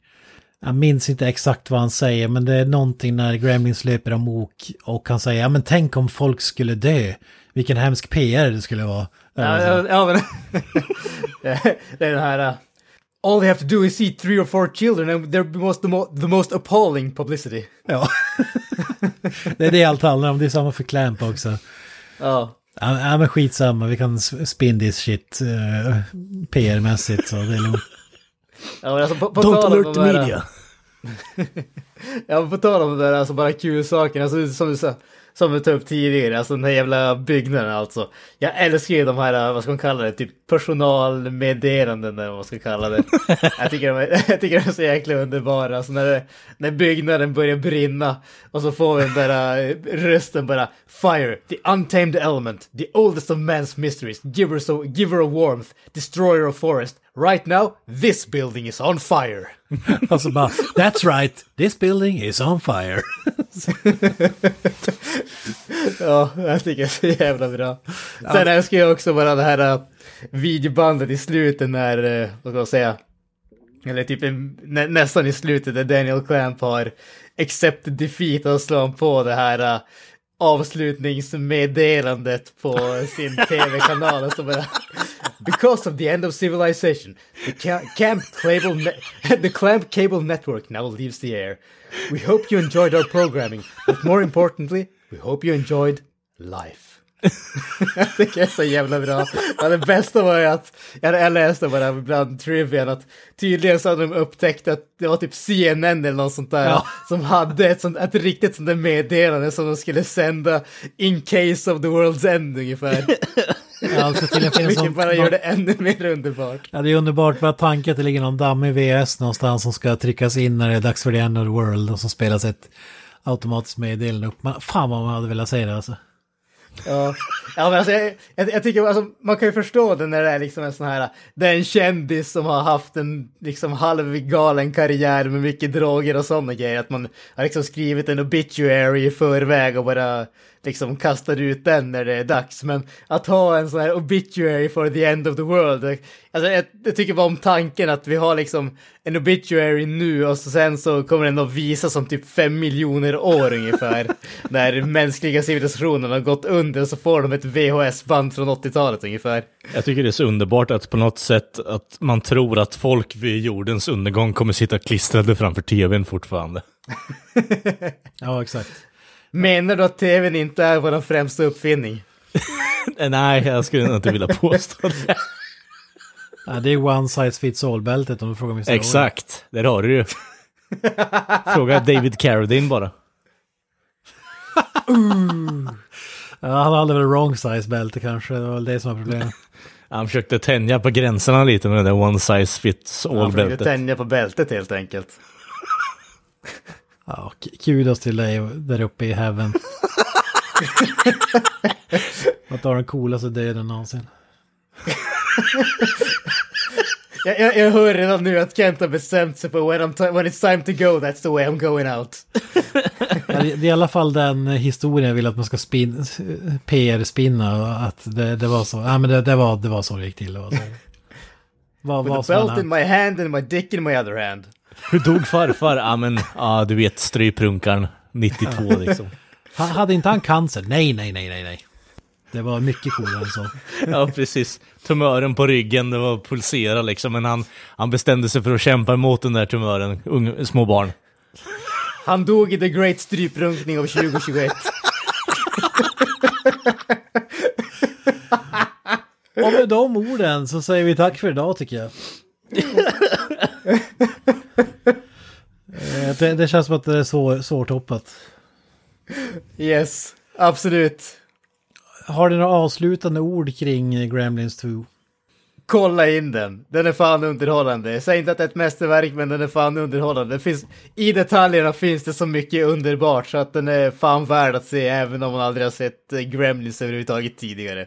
Jag minns inte exakt vad han säger, men det är någonting när Gremlins löper amok och han säger, ja men tänk om folk skulle dö. Vilken hemsk PR det skulle vara. Ja, ja, ja men... <laughs> det är den här... All they have to do is see three or four children and they're most, the, mo the most appalling publicity. Ja. <laughs> det är det allt handlar om, det är samma för Clamp också. Ja. Ja, ja men skitsamma, vi kan spin this shit uh, PR-mässigt så det är lugnt. Ja, men alltså, på, på Don't alert the media. <laughs> Ja, men på tal om det där, alltså bara kul saker, alltså som du sa, som vi tog upp tidigare, alltså den här jävla byggnaden alltså. Jag älskar ju de här, vad ska man kalla det, typ personalmeddelanden eller vad man ska kalla det. <laughs> jag, tycker de är, <laughs> jag tycker de är så jäkla underbara, alltså när, det, när byggnaden börjar brinna och så får vi den där äh, rösten bara Fire, the untamed element, the oldest of man's mysteries, giver, so, giver of warmth, destroyer of forest. Right now, this building is on fire. <laughs> Alltså bara, that's right, this building is on fire. Ja, jag tycker det är så jävla bra. Sen älskar jag också bara det här uh, videobandet i slutet när, uh, vad ska man säga, eller typ nä, nästan i slutet där Daniel Clamp har accepted defeat och slår på det här uh, avslutningsmeddelandet på sin <laughs> tv-kanal och så bara Because of the end of civilization, the ca- camp cable <laughs> the clamp cable network now leaves the air. We hope you enjoyed our programming, but more importantly, we hope you enjoyed life. <laughs> det är så jävla bra. Ja, det bästa var ju att, jag, läste bara bland trivian att tydligen så hade de upptäckt att det var typ CNN eller något sånt där Ja. som hade ett, sånt, ett riktigt sånt där meddelande som de skulle sända in case of the world's end ungefär. Ja, alltså till en film <laughs> Vilket som- bara gör det ännu mer underbart. Ja, det är underbart bara tanken att det ligger någon dammig VS någonstans som ska tryckas in när det är dags för the end of the world och så spelas ett automatiskt meddelande upp. Man, fan vad man hade velat säga det alltså. Ja, ja men alltså, jag, jag, jag tycker alltså, man kan ju förstå det när det är liksom en sån här, det är en kändis som har haft en liksom halvgalen karriär med mycket droger och sådana grejer, att man har liksom skrivit en obituary i förväg och bara liksom kastar ut den när det är dags. Men att ha en sån här obituary for the end of the world, alltså jag, jag tycker bara om tanken att vi har liksom en obituary nu och så sen så kommer den att visa som typ fem miljoner år ungefär. <laughs> när mänskliga civilisationen har gått under och så får de ett VHS-band från 80-talet ungefär. Jag tycker det är så underbart att på något sätt att man tror att folk vid jordens undergång kommer sitta klistrade framför tvn fortfarande. <laughs> Ja, exakt. Menar du att tvn inte är vår främsta uppfinning? <laughs> Nej, jag skulle inte vilja påstå det. Ja, det är one size fits all-bältet om du frågar mig. Exakt, där har du ju. Fråga David Carradine bara. Ja, han hade väl wrong size bälte kanske, det var väl det som var problemet. <laughs> Han försökte tänja på gränserna lite med det där one size fits Han försökte all-bältet. tänja på bältet helt enkelt. Ja, kudos till dig där uppe i heaven. <laughs> Att du har den coolaste döden någonsin. <laughs> Jag, jag, jag hör redan nu att Kent har bestämt sig på when, I'm when it's time to go, that's the way I'm going out. <laughs> Ja, det, det är i alla fall den historien jag vill att man ska spin, PR-spinna. Att det, det var så. Ja, men det, det, var, det var så det gick till. Det var så. Vad, With a belt in my hand and my dick in my other hand. Hur dog farfar? Ja men, ja du vet stryprunkaren 92 liksom. Han, hade inte han cancer? Nej, nej, nej, nej, nej. Det var mycket coolare än så. Ja precis. Tumören på ryggen, det var pulsera liksom. Men han, han bestämde sig för att kämpa emot den där tumören, unga, små barn. Han dog i The Great Stryprunkning av 2021. Och med de orden så säger vi tack för idag tycker jag. <laughs> Eh, det, det känns som att det är så, svårtoppat. yes, absolut. Har du några avslutande ord kring Gremlins 2? Kolla in den. Den är fan underhållande. Jag säger inte att det är ett mästerverk, men den är fan underhållande. Det finns, I detaljerna finns det så mycket underbart så att den är fan värd att se även om man aldrig har sett eh, Gremlins överhuvudtaget tidigare.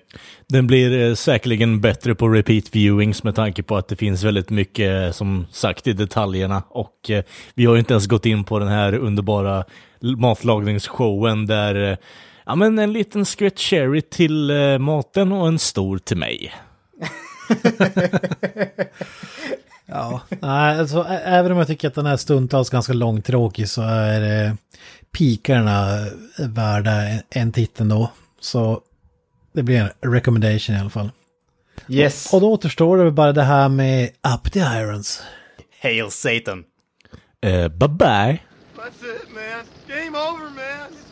Den blir eh, säkerligen bättre på repeat viewings med tanke på att det finns väldigt mycket eh, som sagt i detaljerna. Och eh, vi har ju inte ens gått in på den här underbara matlagningsshowen där eh, ja, men en liten skvätt cherry till eh, maten och en stor till mig. <laughs> Ja, nej, alltså, även om jag tycker att den är stundtals ganska långtråkig så är eh, pikarna värda en, en titt ändå. Så det blir en recommendation i alla fall. Yes. Och då återstår det bara det här med Up the Irons. Hail Satan. Eh, bye bye. That's it, man. Game over, man.